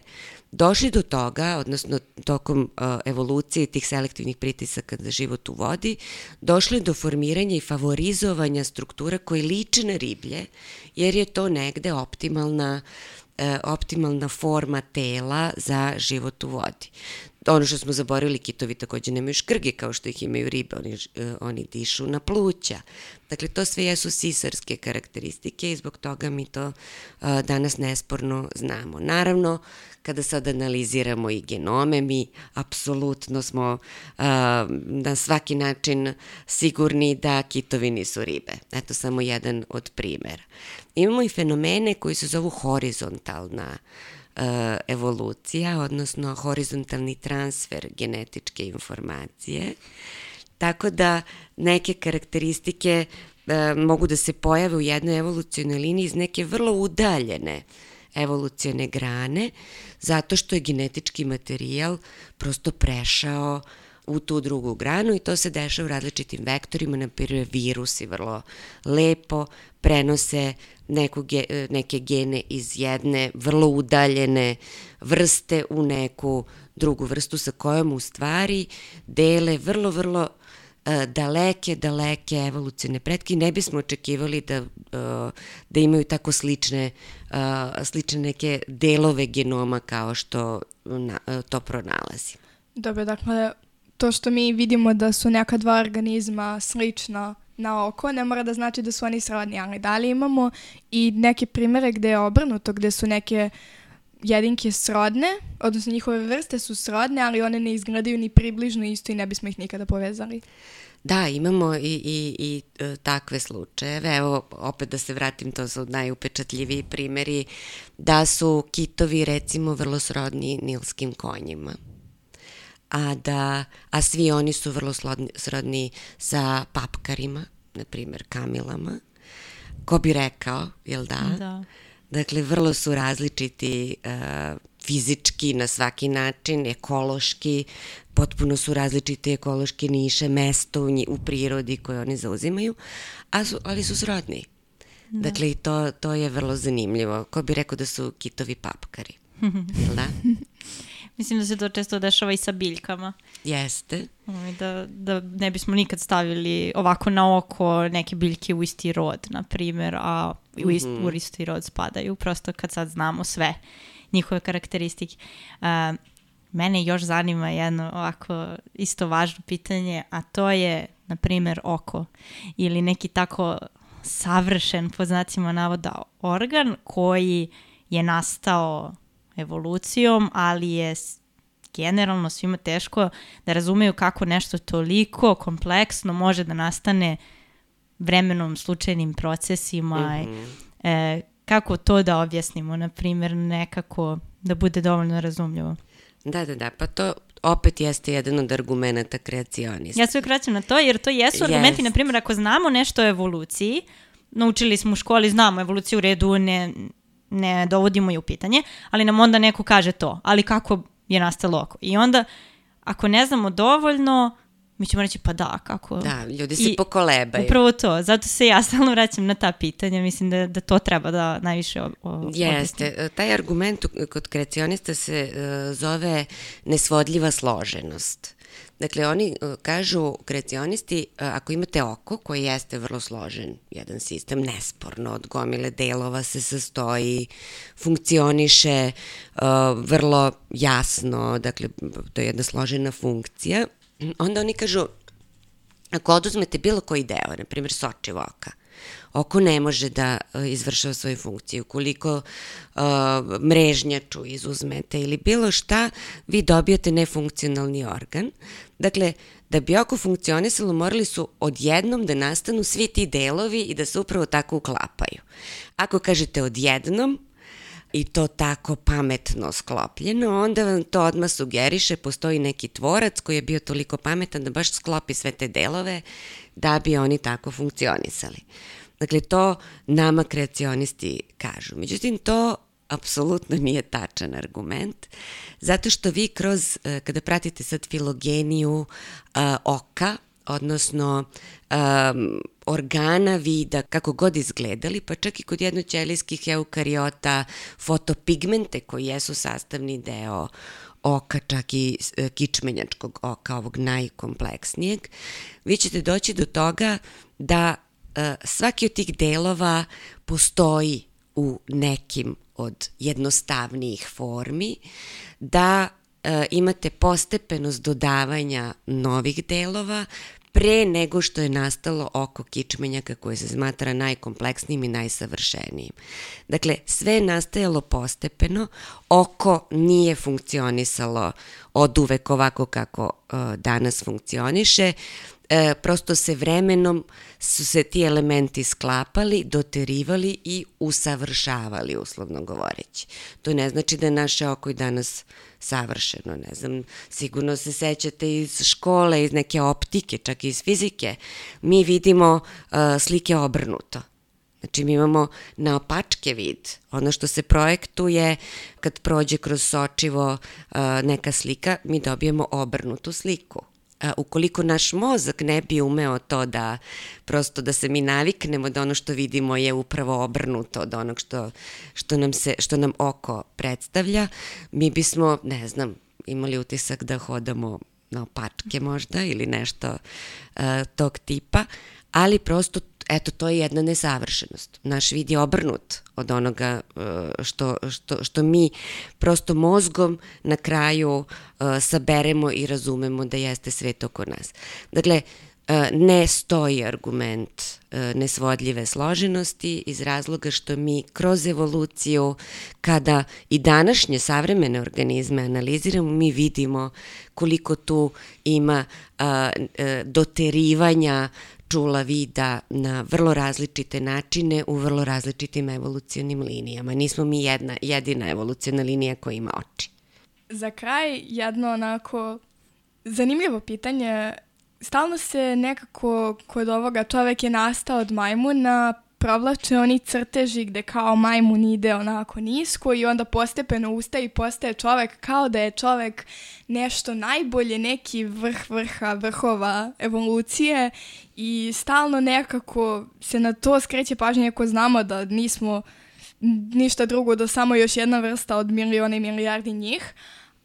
došli do toga, odnosno tokom uh, evolucije tih selektivnih pritisaka za život u vodi, došli do formiranja i favorizovanja struktura koje liče na riblje, jer je to negde optimalna e, optimalna forma tela za život u vodi ono što smo zaboravili, kitovi takođe nemaju škrge kao što ih imaju ribe, oni, uh, oni dišu na pluća. Dakle, to sve jesu sisarske karakteristike i zbog toga mi to uh, danas nesporno znamo. Naravno, kada sad analiziramo i genome, mi apsolutno smo uh, na svaki način sigurni da kitovi nisu ribe. Eto samo jedan od primera. Imamo i fenomene koji se zovu horizontalna uh, evolucija, odnosno horizontalni transfer genetičke informacije. Tako da neke karakteristike mogu da se pojave u jednoj evolucionoj liniji iz neke vrlo udaljene evolucione grane, zato što je genetički materijal prosto prešao u tu drugu granu i to se dešava u različitim vektorima, na primjer virusi vrlo lepo prenose neku, neke gene iz jedne vrlo udaljene vrste u neku drugu vrstu sa kojom u stvari dele vrlo, vrlo e, daleke, daleke evolucijne pretke i ne bismo očekivali da, e, da imaju tako slične, e, slične neke delove genoma kao što to pronalazimo. Dobro, dakle, to što mi vidimo da su neka dva organizma slična na oko, ne mora da znači da su oni srodni, ali da li imamo i neke primere gde je obrnuto, gde su neke jedinke srodne, odnosno njihove vrste su srodne, ali one ne izgledaju ni približno isto i ne bismo ih nikada povezali. Da, imamo i, i, i e, takve slučajeve. Evo, opet da se vratim, to su najupečatljiviji primeri, da su kitovi recimo vrlo srodni nilskim konjima a da a svi oni su vrlo slodni, srodni sa papkarima, na primjer kamilama. Ko bi rekao, jel da? Da. Dakle, vrlo su različiti uh, fizički na svaki način, ekološki, potpuno su različite ekološke niše, mesto u, nji, u prirodi koje oni zauzimaju, a su, ali su srodni. Da. Dakle, to, to je vrlo zanimljivo. Ko bi rekao da su kitovi papkari? da? Mislim da se to često dešava i sa biljkama. Jeste. Da, da ne bismo nikad stavili ovako na oko neke biljke u isti rod, na primer, a u, ist, mm -hmm. u isti rod spadaju, prosto kad sad znamo sve njihove karakteristike. Uh, mene još zanima jedno ovako isto važno pitanje, a to je, na primer, oko ili neki tako savršen, po znacima navoda, organ koji je nastao evolucijom, ali je generalno svima teško da razumeju kako nešto toliko kompleksno može da nastane vremenom, slučajnim procesima. Mm -hmm. e, kako to da objasnimo, na primjer, nekako da bude dovoljno razumljivo? Da, da, da, pa to opet jeste jedan od argumenta kreacionista. Ja se vraćam na to, jer to jesu argumenti, yes. na primjer, ako znamo nešto o evoluciji, naučili smo u školi, znamo evoluciju u redu, ne, ne dovodimo ju u pitanje, ali nam onda neko kaže to, ali kako je nastalo oko. I onda, ako ne znamo dovoljno, mi ćemo reći pa da, kako... Da, ljudi se I pokolebaju. Upravo to, zato se ja stalno vraćam na ta pitanja, mislim da, da to treba da najviše o, o, Jeste, objasnim. taj argument kod kreacionista se uh, zove nesvodljiva složenost. Dakle, oni uh, kažu, kreacionisti, uh, ako imate oko koje jeste vrlo složen jedan sistem, nesporno, od gomile delova se sastoji, funkcioniše uh, vrlo jasno, dakle, to je jedna složena funkcija, onda oni kažu, ako oduzmete bilo koji deo, na primjer sočivo oka, oko ne može da e, izvršava svoju funkciju. Koliko uh, mrežnjaču izuzmete ili bilo šta, vi dobijate nefunkcionalni organ. Dakle, da bi oko funkcionisalo, morali su odjednom da nastanu svi ti delovi i da se upravo tako uklapaju. Ako kažete odjednom, i to tako pametno sklopljeno, onda vam to odmah sugeriše, postoji neki tvorac koji je bio toliko pametan da baš sklopi sve te delove da bi oni tako funkcionisali. Dakle, to nama kreacionisti kažu. Međutim, to apsolutno nije tačan argument, zato što vi kroz, e, kada pratite sad filogeniju uh, oka, odnosno um, organa vida, kako god izgledali, pa čak i kod jednoćelijskih eukariota, fotopigmente koji jesu sastavni deo oka, čak i e, kičmenjačkog oka, ovog najkompleksnijeg, vi ćete doći do toga da e, svaki od tih delova postoji u nekim od jednostavnijih formi, da e, imate postepenost dodavanja novih delova, pre nego što je nastalo oko kičmenjaka koje se smatra najkompleksnijim i najsavršenijim. Dakle, sve je nastajalo postepeno, oko nije funkcionisalo od uvek ovako kako uh, danas funkcioniše, e, prosto se vremenom su se ti elementi sklapali, doterivali i usavršavali, uslovno govoreći. To ne znači da je naše oko i danas savršeno, ne znam, sigurno se sećate iz škole, iz neke optike, čak i iz fizike, mi vidimo uh, slike obrnuto. Znači mi imamo naopačke vid. Ono što se projektuje kad prođe kroz sočivo uh, neka slika, mi dobijemo obrnutu sliku. A, ukoliko naš mozak ne bi umeo to da prosto da se mi naviknemo da ono što vidimo je upravo obrnuto od onog što, što, nam, se, što nam oko predstavlja, mi bismo, ne znam, imali utisak da hodamo na opačke možda ili nešto uh, tog tipa, ali prosto eto, to je jedna nesavršenost. Naš vid je obrnut od onoga uh, što, što, što mi prosto mozgom na kraju uh, saberemo i razumemo da jeste svet oko nas. Dakle, uh, ne stoji argument nesvodljive složenosti iz razloga što mi kroz evoluciju, kada i današnje savremene organizme analiziramo, mi vidimo koliko tu ima doterivanja čula vida na vrlo različite načine u vrlo različitim evolucionim linijama. Nismo mi jedna, jedina evolucijona linija koja ima oči. Za kraj jedno onako zanimljivo pitanje. Stalno se nekako kod ovoga čovek je nastao od majmuna provlače oni crteži gde kao majmun ide onako nisko i onda postepeno ustaje i postaje čovek kao da je čovek nešto najbolje, neki vrh vrha, vrhova evolucije i stalno nekako se na to skreće pažnje ako znamo da nismo ništa drugo do samo još jedna vrsta od miliona i milijardi njih.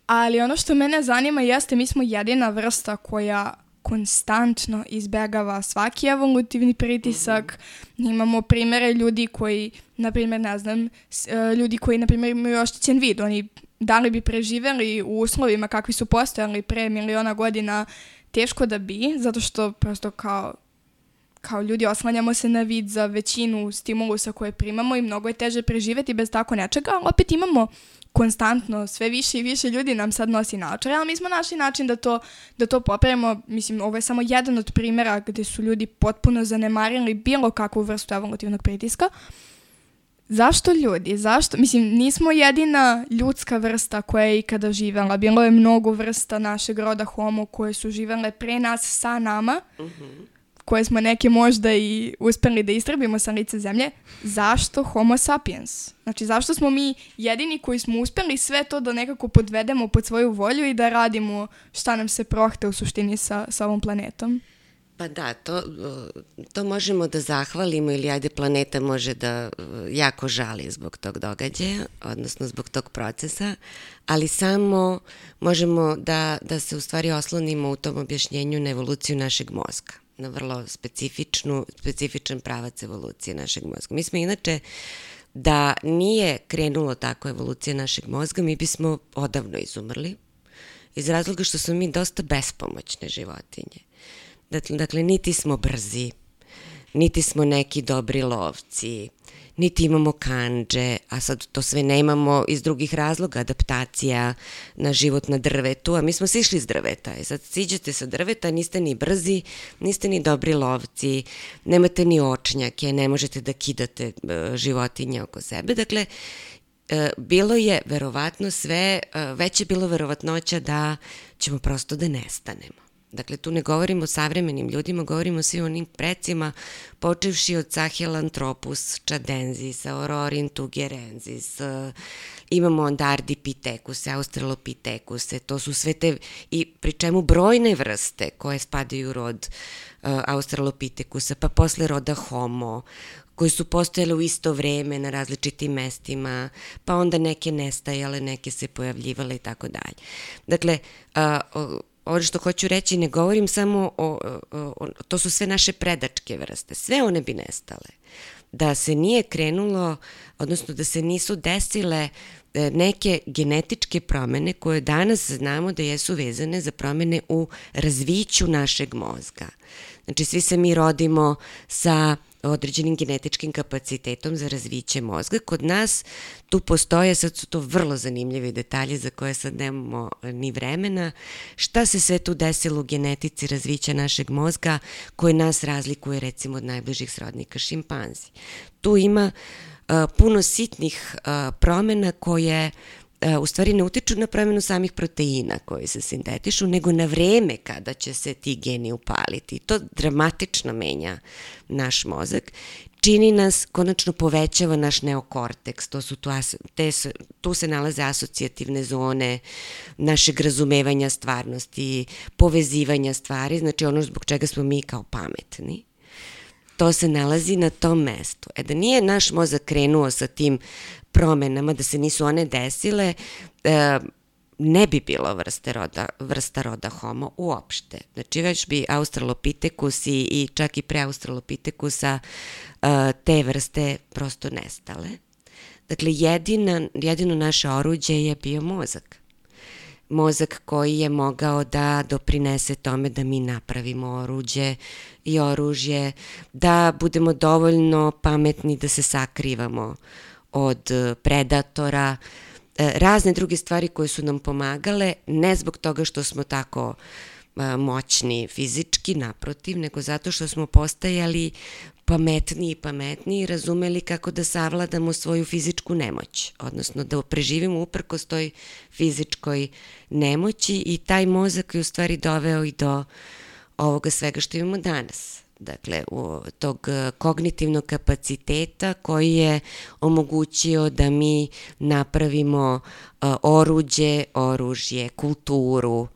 Ali ono što mene zanima jeste mi smo jedina vrsta koja konstantno izbegava svaki evolutivni pritisak. Mm -hmm. Imamo primere ljudi koji, na primjer, ne znam, e, ljudi koji, na primjer, imaju oštećen vid. Oni da li bi preživeli u uslovima kakvi su postojali pre miliona godina, teško da bi, zato što prosto kao kao ljudi oslanjamo se na vid za većinu stimulusa koje primamo i mnogo je teže preživeti bez tako nečega, ali opet imamo konstantno sve više i više ljudi nam sad nosi naočare, ali mi smo našli način da to, da to popravimo. Mislim, ovo je samo jedan od primjera gde su ljudi potpuno zanemarili bilo kakvu vrstu evolutivnog pritiska. Zašto ljudi? Zašto? Mislim, nismo jedina ljudska vrsta koja je ikada živela. Bilo je mnogo vrsta našeg roda homo koje su živele pre nas sa nama. Uh mhm. Koje smo neke možda i uspeli da istrebimo sa lice zemlje, zašto homo sapiens? Znači, zašto smo mi jedini koji smo uspeli sve to da nekako podvedemo pod svoju volju i da radimo šta nam se prohte u suštini sa, sa ovom planetom? Pa da, to, to možemo da zahvalimo ili ajde planeta može da jako žali zbog tog događaja, odnosno zbog tog procesa, ali samo možemo da, da se u stvari oslonimo u tom objašnjenju na evoluciju našeg mozga na vrlo specifičnu, specifičan pravac evolucije našeg mozga. Mi smo inače da nije krenulo tako evolucija našeg mozga, mi bismo odavno izumrli, iz razloga što smo mi dosta bespomoćne životinje. Dakle, dakle niti smo brzi, niti smo neki dobri lovci, niti imamo kanđe, a sad to sve nemamo iz drugih razloga, adaptacija na život na drvetu, a mi smo sišli iz drveta. I e sad siđete sa drveta, niste ni brzi, niste ni dobri lovci, nemate ni očnjake, ne možete da kidate e, životinje oko sebe. Dakle, e, bilo je verovatno sve, već je bilo verovatnoća da ćemo prosto da nestanemo. Dakle, tu ne govorimo o savremenim ljudima, govorimo o svim onim precima, počevši od Sahelanthropus chadensis, Aurorintugerensis, imamo Andardipithecus, Australopithecus, to su sve te, i pri čemu brojne vrste koje spadaju u rod uh, Australopithekusa, pa posle roda Homo, koji su postojale u isto vreme na različitim mestima, pa onda neke nestajale, neke se pojavljivale i tako dalje. Dakle, a, ovo što hoću reći, ne govorim samo o, o, o, to su sve naše predačke vrste, sve one bi nestale. Da se nije krenulo, odnosno da se nisu desile e, neke genetičke promene koje danas znamo da jesu vezane za promene u razviću našeg mozga. Znači, svi se mi rodimo sa određenim genetičkim kapacitetom za razviće mozga. Kod nas tu postoje, sad su to vrlo zanimljivi detalji za koje sad nemamo e, ni vremena, šta se sve tu desilo u genetici razvića našeg mozga koje nas razlikuje recimo od najbližih srodnika šimpanzi. Tu ima uh, puno sitnih uh, promena koje E, u stvari ne utiču na promenu samih proteina koji se sintetišu, nego na vreme kada će se ti geni upaliti. To dramatično menja naš mozak čini nas, konačno povećava naš neokorteks, to su tu, te, tu se nalaze asocijativne zone našeg razumevanja stvarnosti, povezivanja stvari, znači ono zbog čega smo mi kao pametni to se nalazi na tom mestu. E da nije naš mozak krenuo sa tim promenama, da se nisu one desile, e, ne bi bilo vrste roda, vrsta roda homo uopšte. Znači već bi australopitekus i, i čak i pre australopitekusa e, te vrste prosto nestale. Dakle, jedina, jedino naše oruđe je bio mozak. Mozak koji je mogao da doprinese tome da mi napravimo oruđe i oružje, da budemo dovoljno pametni da se sakrivamo od e, predatora, e, razne druge stvari koje su nam pomagale, ne zbog toga što smo tako e, moćni fizički, naprotiv, nego zato što smo postajali pametniji i pametniji i razumeli kako da savladamo svoju fizičku nemoć, odnosno da preživimo uprkos toj fizičkoj nemoći i taj mozak je u stvari doveo i do ovoga svega što imamo danas dakle, u, tog e, kognitivnog kapaciteta koji je omogućio da mi napravimo uh, oruđe, oružje, kulturu, uh,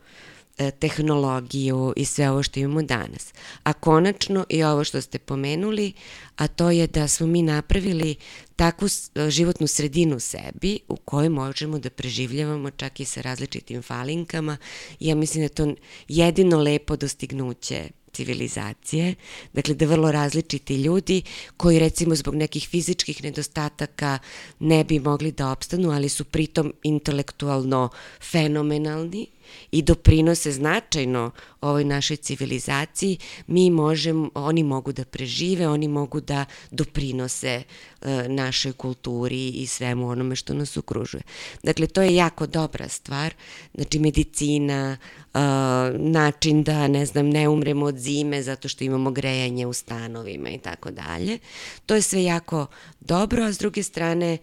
tehnologiju i sve ovo što imamo danas. A konačno i ovo što ste pomenuli, a to je da smo mi napravili takvu životnu sredinu sebi u kojoj možemo da preživljavamo čak i sa različitim falinkama. Ja mislim da je to jedino lepo dostignuće civilizacije, dakle da vrlo različiti ljudi koji recimo zbog nekih fizičkih nedostataka ne bi mogli da opstanu, ali su pritom intelektualno fenomenalni i doprinose značajno ovoj našoj civilizaciji, mi možemo, oni mogu da prežive, oni mogu da doprinose e, našoj kulturi i svemu onome što nas okružuje. Dakle, to je jako dobra stvar, znači medicina, e, način da, ne znam, ne umremo od zime zato što imamo grejanje u stanovima i tako dalje. To je sve jako dobro, a s druge strane,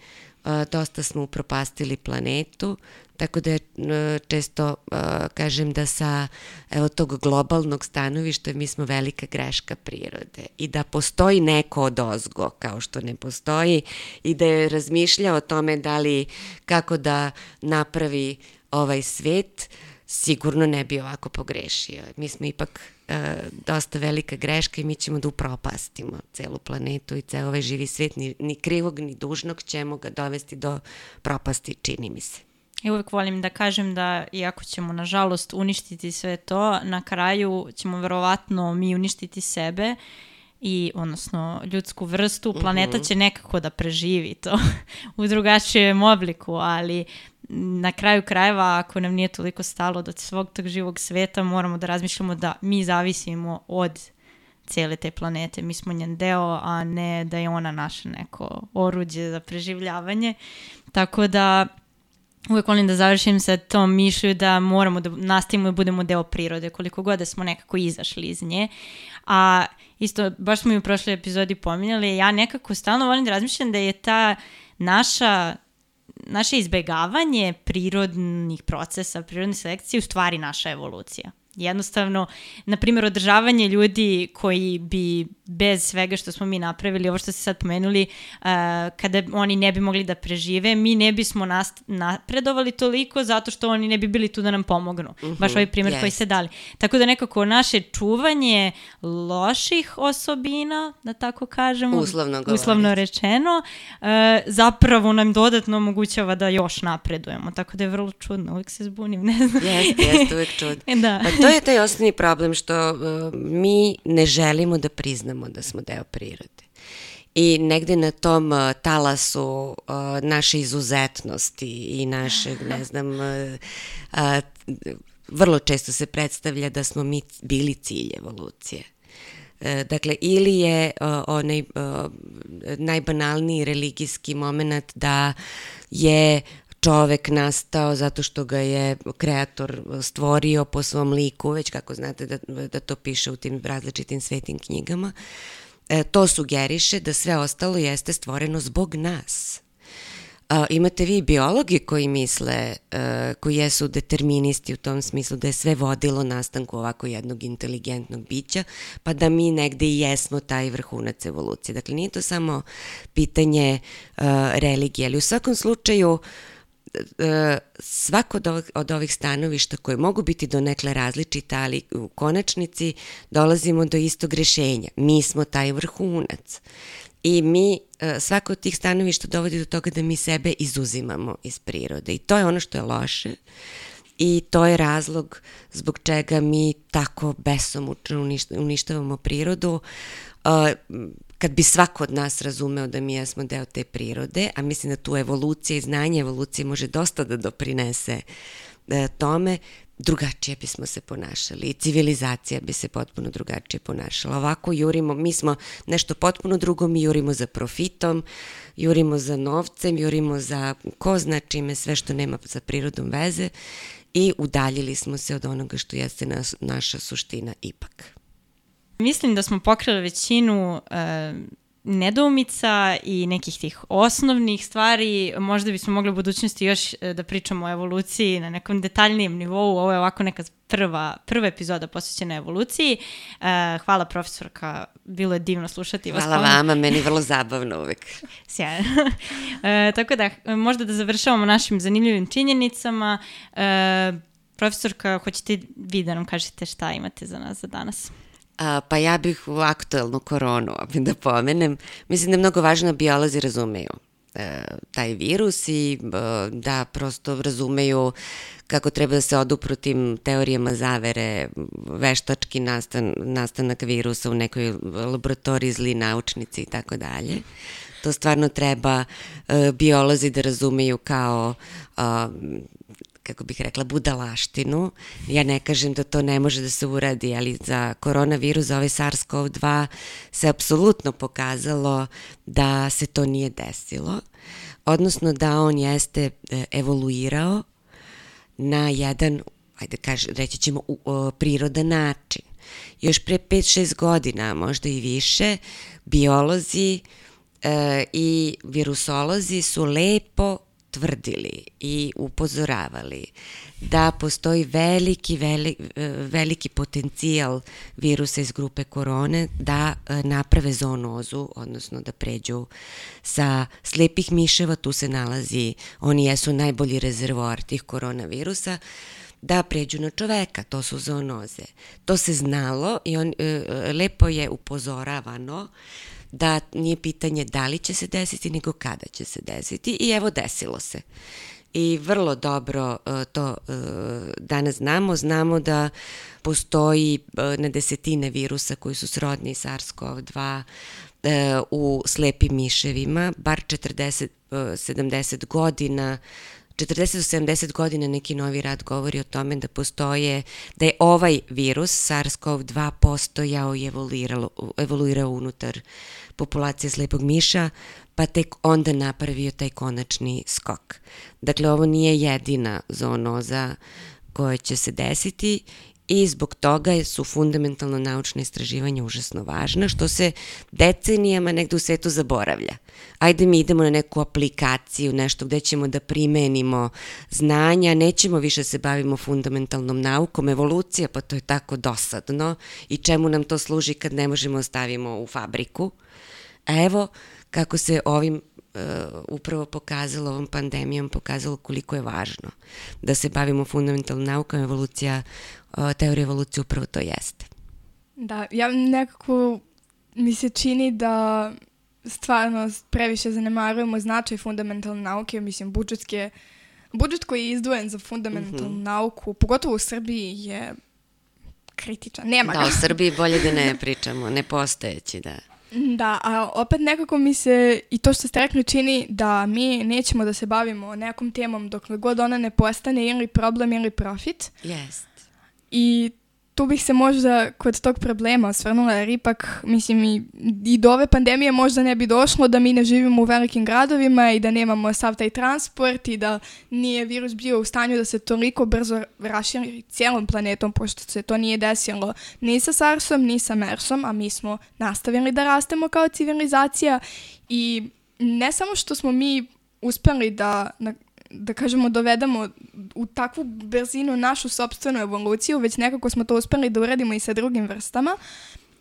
dosta smo upropastili planetu, tako da je često kažem da sa evo, tog globalnog stanovišta mi smo velika greška prirode i da postoji neko od ozgo kao što ne postoji i da je razmišljao o tome da li kako da napravi ovaj svet, sigurno ne bi ovako pogrešio. Mi smo ipak e, dosta velika greška i mi ćemo da upropastimo celu planetu i ceo ovaj živi svet, ni, ni krivog ni dužnog ćemo ga dovesti do propasti, čini mi se. I uvek volim da kažem da iako ćemo nažalost uništiti sve to, na kraju ćemo verovatno mi uništiti sebe i odnosno ljudsku vrstu, planeta mhm. će nekako da preživi to u drugačijem obliku, ali na kraju krajeva, ako nam nije toliko stalo do svog tog živog sveta, moramo da razmišljamo da mi zavisimo od cijele te planete. Mi smo njen deo, a ne da je ona naše neko oruđe za preživljavanje. Tako da uvek volim da završim sa tom mišlju da moramo da nastavimo i da budemo deo prirode, koliko god da smo nekako izašli iz nje. A isto, baš smo i u prošloj epizodi pominjali, ja nekako stalno volim da razmišljam da je ta naša naše izbegavanje prirodnih procesa, prirodne selekcije u stvari naša evolucija. Jednostavno, na primjer, održavanje ljudi koji bi bez svega što smo mi napravili, ovo što ste sad pomenuli, uh, kada oni ne bi mogli da prežive, mi ne bismo nast napredovali toliko zato što oni ne bi bili tu da nam pomognu. Uh -huh, Baš ovaj primjer yes. koji ste dali. Tako da nekako naše čuvanje loših osobina, da tako kažemo, uslovno, uslovno rečeno, uh, zapravo nam dodatno omogućava da još napredujemo. Tako da je vrlo čudno, uvijek se zbunim, ne znam. Jeste, jeste, uvijek čudno. da. Pa to je taj osnovni problem što uh, mi ne želimo da priznamo da smo deo prirode. I negde na tom uh, talasu uh, naše izuzetnosti i našeg, ne znam, uh, uh, vrlo često se predstavlja da smo mi bili cilj evolucije. Uh, dakle, ili je uh, onaj uh, najbanalniji religijski moment da je čovek nastao zato što ga je kreator stvorio po svom liku, već kako znate da, da to piše u tim različitim svetim knjigama, e, to sugeriše da sve ostalo jeste stvoreno zbog nas. A, imate vi biologi koji misle, a, koji jesu deterministi u tom smislu da je sve vodilo nastanku ovako jednog inteligentnog bića, pa da mi negde i jesmo taj vrhunac evolucije. Dakle, nije to samo pitanje a, religije, ali u svakom slučaju E, svako od ovih, od ovih stanovišta koje mogu biti do nekle različita, ali u konačnici dolazimo do istog rešenja. Mi smo taj vrhunac. I mi, e, svako od tih stanovišta dovodi do toga da mi sebe izuzimamo iz prirode. I to je ono što je loše. I to je razlog zbog čega mi tako besomučno uništavamo prirodu. Kad bi svako od nas razumeo da mi jesmo deo te prirode, a mislim da tu evolucija i znanje evolucije može dosta da doprinese e, tome, drugačije bismo se ponašali i civilizacija bi se potpuno drugačije ponašala. Ovako jurimo, mi smo nešto potpuno drugo, mi jurimo za profitom, jurimo za novcem, jurimo za ko zna čime, sve što nema sa prirodom veze i udaljili smo se od onoga što jeste nas, naša suština ipak. Mislim da smo pokrili većinu uh, nedoumica i nekih tih osnovnih stvari. Možda bismo mogli u budućnosti još e, da pričamo o evoluciji na nekom detaljnijem nivou. Ovo je ovako neka prva, prva epizoda posvećena evoluciji. Uh, hvala profesorka, bilo je divno slušati vas. Hvala vama, meni vrlo zabavno uvek. Sjajno. uh, tako da, možda da završavamo našim zanimljivim činjenicama. Uh, profesorka, hoćete vi da nam kažete šta imate za nas za danas? A, pa ja bih u aktuelnu koronu, da pomenem, mislim da je mnogo važno da biolozi razumeju e, taj virus i e, da prosto razumeju kako treba da se odupru tim teorijama zavere, veštački nastan, nastanak virusa u nekoj laboratoriji zli naučnici i tako dalje. To stvarno treba e, biolozi da razumeju kao kako bih rekla, budalaštinu. Ja ne kažem da to ne može da se uradi, ali za koronavirus, za ovaj SARS-CoV-2 se apsolutno pokazalo da se to nije desilo, odnosno da on jeste e, evoluirao na jedan, ajde kaži, reći ćemo, prirodan način. Još pre 5-6 godina, možda i više, biolozi e, i virusolozi su lepo tvrdili i upozoravali da postoji veliki, veliki, veliki potencijal virusa iz grupe korone da e, naprave zoonozu, odnosno da pređu sa slepih miševa, tu se nalazi, oni jesu najbolji rezervoar tih koronavirusa, da pređu na čoveka, to su zoonoze. To se znalo i on, e, lepo je upozoravano da nije pitanje da li će se desiti, nego kada će se desiti i evo desilo se. I vrlo dobro uh, to uh, danas znamo. Znamo da postoji uh, na desetine virusa koji su srodni SARS-CoV-2 u slepim miševima, bar 40-70 godina 40 do 70 godina neki novi rad govori o tome da postoje, da je ovaj virus SARS-CoV-2 postojao i evoluirao, unutar populacije slepog miša, pa tek onda napravio taj konačni skok. Dakle, ovo nije jedina zoonoza koja će se desiti i zbog toga su fundamentalno naučne istraživanja užasno važna, što se decenijama negde u svetu zaboravlja. Ajde mi idemo na neku aplikaciju, nešto gde ćemo da primenimo znanja, nećemo više se bavimo fundamentalnom naukom, evolucija, pa to je tako dosadno i čemu nam to služi kad ne možemo ostavimo u fabriku. A evo kako se ovim uh, upravo pokazalo, ovom pandemijom pokazalo koliko je važno da se bavimo fundamentalnom naukom, evolucija teorija evolucije upravo to jeste. Da, ja nekako mi se čini da stvarno previše zanemarujemo značaj fundamentalne nauke, mislim budžetske budžet koji je izdvojen za fundamentalnu mm -hmm. nauku, pogotovo u Srbiji je kritičan. Nema da, ga. u Srbiji bolje da ne pričamo, nepostojeći, da. Da, a opet nekako mi se i to što ste rekli čini da mi nećemo da se bavimo nekom temom dokle god ona ne postane ili problem ili profit. Jest. I tu bih se možda kod tog problema osvrnula, jer ipak, mislim, i, i do ove pandemije možda ne bi došlo da mi ne živimo u velikim gradovima i da nemamo sav taj transport i da nije virus bio u stanju da se toliko brzo raširi cijelom planetom, pošto se to nije desilo ni sa SARS-om, ni sa MERS-om, a mi smo nastavili da rastemo kao civilizacija. I ne samo što smo mi uspeli da na, da kažemo, dovedemo u takvu brzinu našu sobstvenu evoluciju, već nekako smo to uspeli da uradimo i sa drugim vrstama.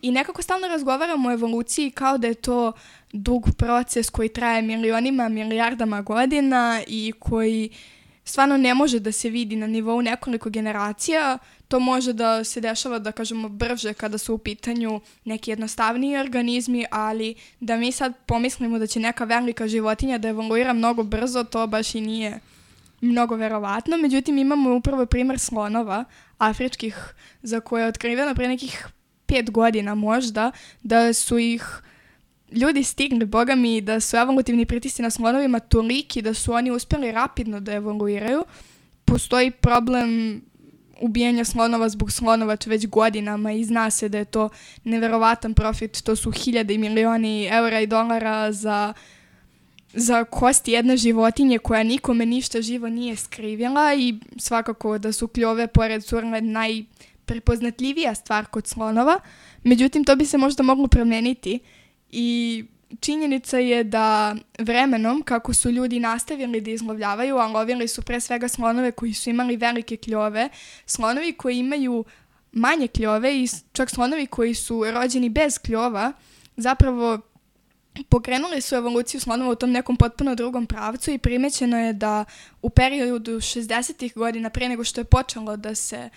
I nekako stalno razgovaramo o evoluciji kao da je to dug proces koji traje milionima, milijardama godina i koji stvarno ne može da se vidi na nivou nekoliko generacija. To može da se dešava, da kažemo, brže kada su u pitanju neki jednostavniji organizmi, ali da mi sad pomislimo da će neka velika životinja da evoluira mnogo brzo, to baš i nije mnogo verovatno. Međutim, imamo upravo primer slonova afričkih za koje je otkriveno pre nekih pet godina možda, da su ih ljudi stigli, boga mi, da su evolutivni pritisci na slonovima toliki da su oni uspjeli rapidno da evoluiraju. Postoji problem ubijanja slonova zbog slonova već godinama i zna se da je to neverovatan profit, to su hiljade i milioni eura i dolara za za kosti jedne životinje koja nikome ništa živo nije skrivila i svakako da su kljove pored surne najprepoznatljivija stvar kod slonova. Međutim, to bi se možda moglo promeniti i činjenica je da vremenom, kako su ljudi nastavili da izlovljavaju, a lovili su pre svega slonove koji su imali velike kljove, slonovi koji imaju manje kljove i čak slonovi koji su rođeni bez kljova, zapravo pokrenuli su evoluciju slonova u tom nekom potpuno drugom pravcu i primećeno je da u periodu 60. godina pre nego što je počelo da se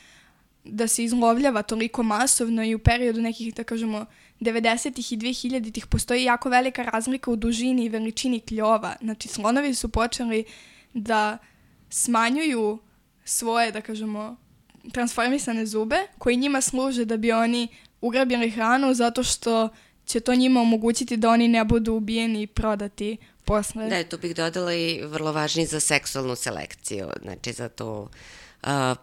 da se izlovljava toliko masovno i u periodu nekih, da kažemo, 90-ih i 2000-ih postoji jako velika razlika u dužini i veličini kljova. Znači, slonovi su počeli da smanjuju svoje, da kažemo, transformisane zube, koji njima služe da bi oni ugrabili hranu zato što će to njima omogućiti da oni ne budu ubijeni i prodati posle. Da, tu bih dodala i vrlo važni za seksualnu selekciju, znači za to uh,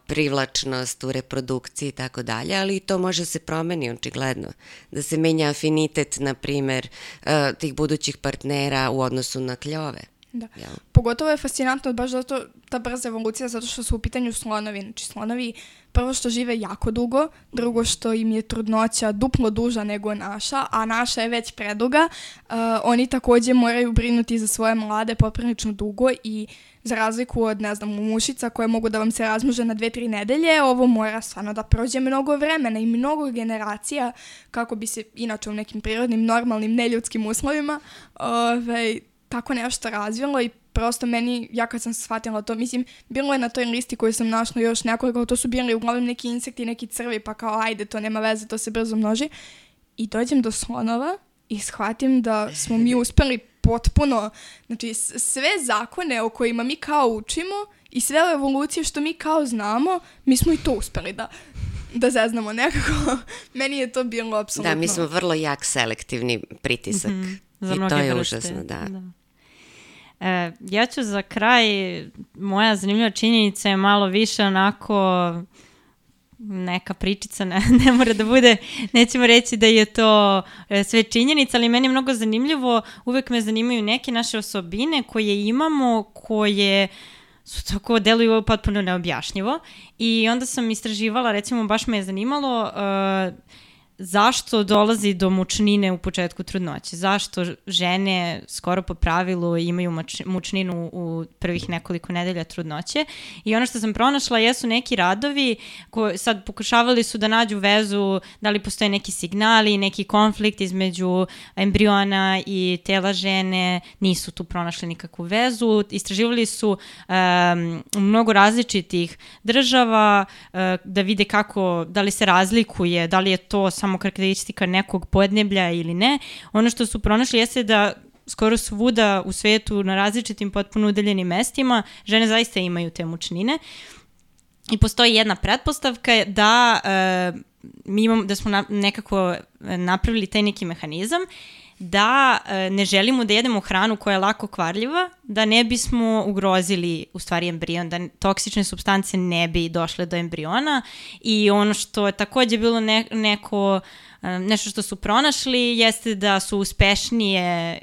privlačnost u reprodukciji i tako dalje, ali to može se promeni očigledno, da se menja afinitet, na primer, tih budućih partnera u odnosu na kljove. Da. Ja. Pogotovo je fascinantno baš zato ta brza evolucija, zato što su u pitanju slonovi. Znači slonovi prvo što žive jako dugo, drugo što im je trudnoća duplo duža nego naša, a naša je već preduga. Uh, oni takođe moraju brinuti za svoje mlade poprilično dugo i za razliku od, ne znam, mušica koje mogu da vam se razmnože na dve, tri nedelje, ovo mora stvarno da prođe mnogo vremena i mnogo generacija kako bi se inače u nekim prirodnim, normalnim, neljudskim uslovima ovaj, tako nešto razvilo i prosto meni, ja kad sam shvatila to, mislim, bilo je na toj listi koju sam našla još nekoliko, to su bili uglavnom neki insekti, neki crvi, pa kao ajde, to nema veze, to se brzo množi. I dođem do slonova i shvatim da smo mi uspeli potpuno, znači sve zakone o kojima mi kao učimo i sve evolucije što mi kao znamo, mi smo i to uspeli da da zeznamo nekako. Meni je to bilo apsolutno... Da, mi smo vrlo jak selektivni pritisak. Mm -hmm. I to je vrste. užasno, da. da. E, ja ću za kraj, moja zanimljiva činjenica je malo više onako neka pričica, ne, ne mora da bude, nećemo reći da je to e, sve činjenica, ali meni je mnogo zanimljivo, uvek me zanimaju neke naše osobine koje imamo, koje su tako deluju potpuno neobjašnjivo. I onda sam istraživala, recimo baš me je zanimalo uh, zašto dolazi do mučnine u početku trudnoće? Zašto žene skoro po pravilu imaju mučninu u prvih nekoliko nedelja trudnoće? I ono što sam pronašla jesu neki radovi koji sad pokušavali su da nađu vezu, da li postoje neki signali, neki konflikt između embriona i tela žene, nisu tu pronašli nikakvu vezu. Istraživali su um, mnogo različitih država uh, da vide kako, da li se razlikuje, da li je to samo karakteristika nekog podneblja ili ne. Ono što su pronašli jeste da skoro svuda u svetu na različitim potpuno udeljenim mestima žene zaista imaju te mučnine. I postoji jedna pretpostavka da e, mi imamo, da smo na, nekako napravili taj neki mehanizam da e, ne želimo da jedemo hranu koja je lako kvarljiva, da ne bismo ugrozili u stvari embrion, da toksične substance ne bi došle do embriona. I ono što je takođe bilo ne, neko e, nešto što su pronašli jeste da su uspešnije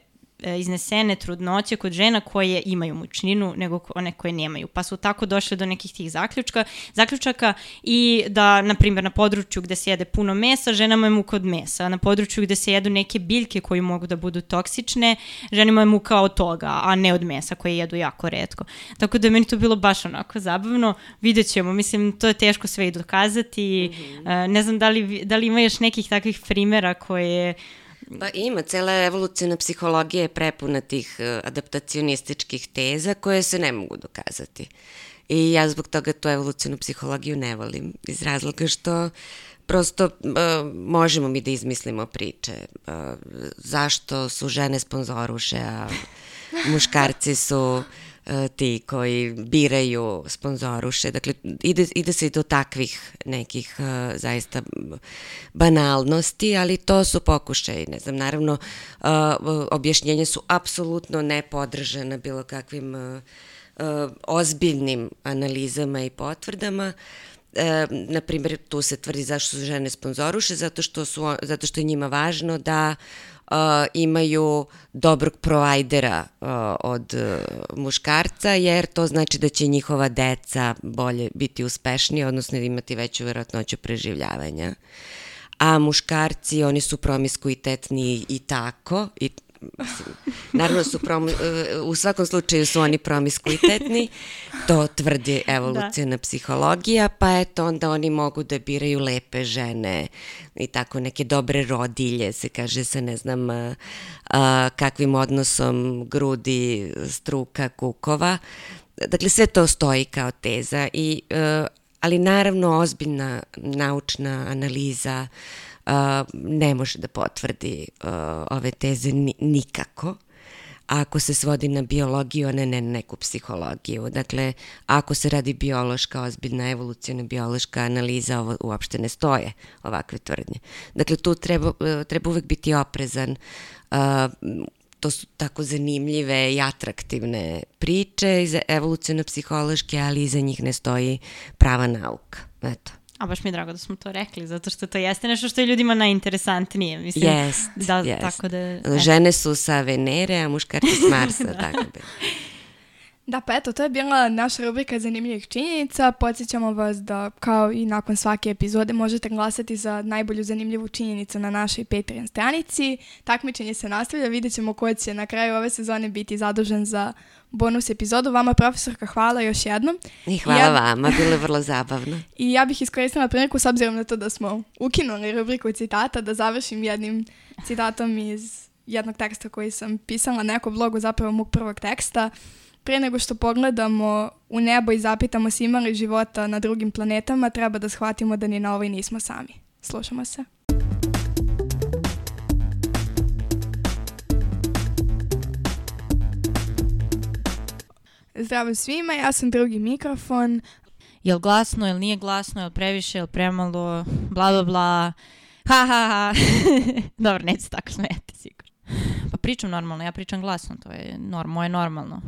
iznesene trudnoće kod žena koje imaju mučninu nego one koje nemaju. Pa su tako došle do nekih tih zaključka, zaključaka i da, na primjer, na području gde se jede puno mesa, ženama je muka od mesa. Na području gde se jedu neke biljke koje mogu da budu toksične, ženima je muka od toga, a ne od mesa koje jedu jako redko. Tako da je meni to bilo baš onako zabavno. Vidjet ćemo, mislim, to je teško sve i dokazati. Mm -hmm. ne znam da li, da li ima još nekih takvih primera koje Pa ima, cela evolucijna psihologija je prepuna tih e, adaptacionističkih teza koje se ne mogu dokazati. I ja zbog toga tu evolucijnu psihologiju ne volim, iz razloga što prosto uh, možemo mi da izmislimo priče. Uh, zašto su žene sponzoruše, a muškarci su ti koji biraju sponzoruše. Dakle, ide, ide se i do takvih nekih uh, zaista banalnosti, ali to su pokušaji. Ne znam, naravno, uh, objašnjenja su apsolutno nepodržana bilo kakvim uh, ozbiljnim analizama i potvrdama. E, na primjer, tu se tvrdi zašto su žene sponzoruše, zato što, su, zato što je njima važno da uh, imaju dobrog provajdera uh, od uh, muškarca, jer to znači da će njihova deca bolje biti uspešnije, odnosno da imati veću verovatnoću preživljavanja. A muškarci, oni su promiskuitetni i tako, i Naravno su prom, uh, u svakom slučaju su oni promiskuitetni, to tvrdi evolucijna da. psihologija, pa eto onda oni mogu da biraju lepe žene i tako neke dobre rodilje, se kaže sa ne znam a, a, kakvim odnosom grudi, struka, kukova. Dakle, sve to stoji kao teza, i, a, e, ali naravno ozbiljna naučna analiza ne može da potvrdi ove teze ni, nikako ako se svodi na biologiju, a ne na neku psihologiju. Dakle, ako se radi biološka, ozbiljna evolucijna biološka analiza, ovo uopšte ne stoje ovakve tvrdnje. Dakle, tu treba, treba uvek biti oprezan. To su tako zanimljive i atraktivne priče iz evolucijno-psihološke, ali iza njih ne stoji prava nauka. Eto. A baš mi je drago da smo to rekli, zato što to jeste nešto što je ljudima najinteresantnije. Mislim, jest, da, jest. Tako da, Žene su sa Venere, a muškarci s Marsa, da. tako da. Da, pa eto, to je bila naša rubrika zanimljivih činjenica. Podsjećamo vas da, kao i nakon svake epizode, možete glasati za najbolju zanimljivu činjenicu na našoj Patreon stranici. Takmičenje se nastavlja, vidjet ćemo ko će na kraju ove sezone biti zadužen za bonus epizodu. Vama, profesorka, hvala još jednom. I hvala ja... vama, bilo je vrlo zabavno. I ja bih iskoristila priliku, s obzirom na to da smo ukinuli rubriku citata, da završim jednim citatom iz jednog teksta koji sam pisala na nekom blogu, zapravo mog prvog teksta. Pre nego što pogledamo u nebo i zapitamo se imali života na drugim planetama, treba da shvatimo da ni na ovoj nismo sami. Slušamo se. Zdravo svima, ja sam drugi mikrofon. Jel glasno, jel nije glasno, jel previše, jel premalo, bla bla bla. Ha ha ha. Dobro, neće tako smeti sigurno. Pa pričam normalno, ja pričam glasno, to je norm, moje normalno.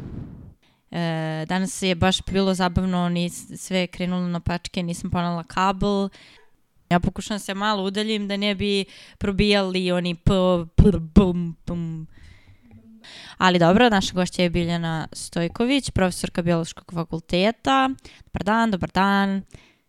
E, danas je baš bilo zabavno, ni sve krenulo na pačke, nisam ponala kabel. Ja pokušam se malo udaljim da ne bi probijali oni p, p, bum, bum. Ali dobro, naša gošća je Biljana Stojković, profesorka Biološkog fakulteta. Dobar dan, dobar dan.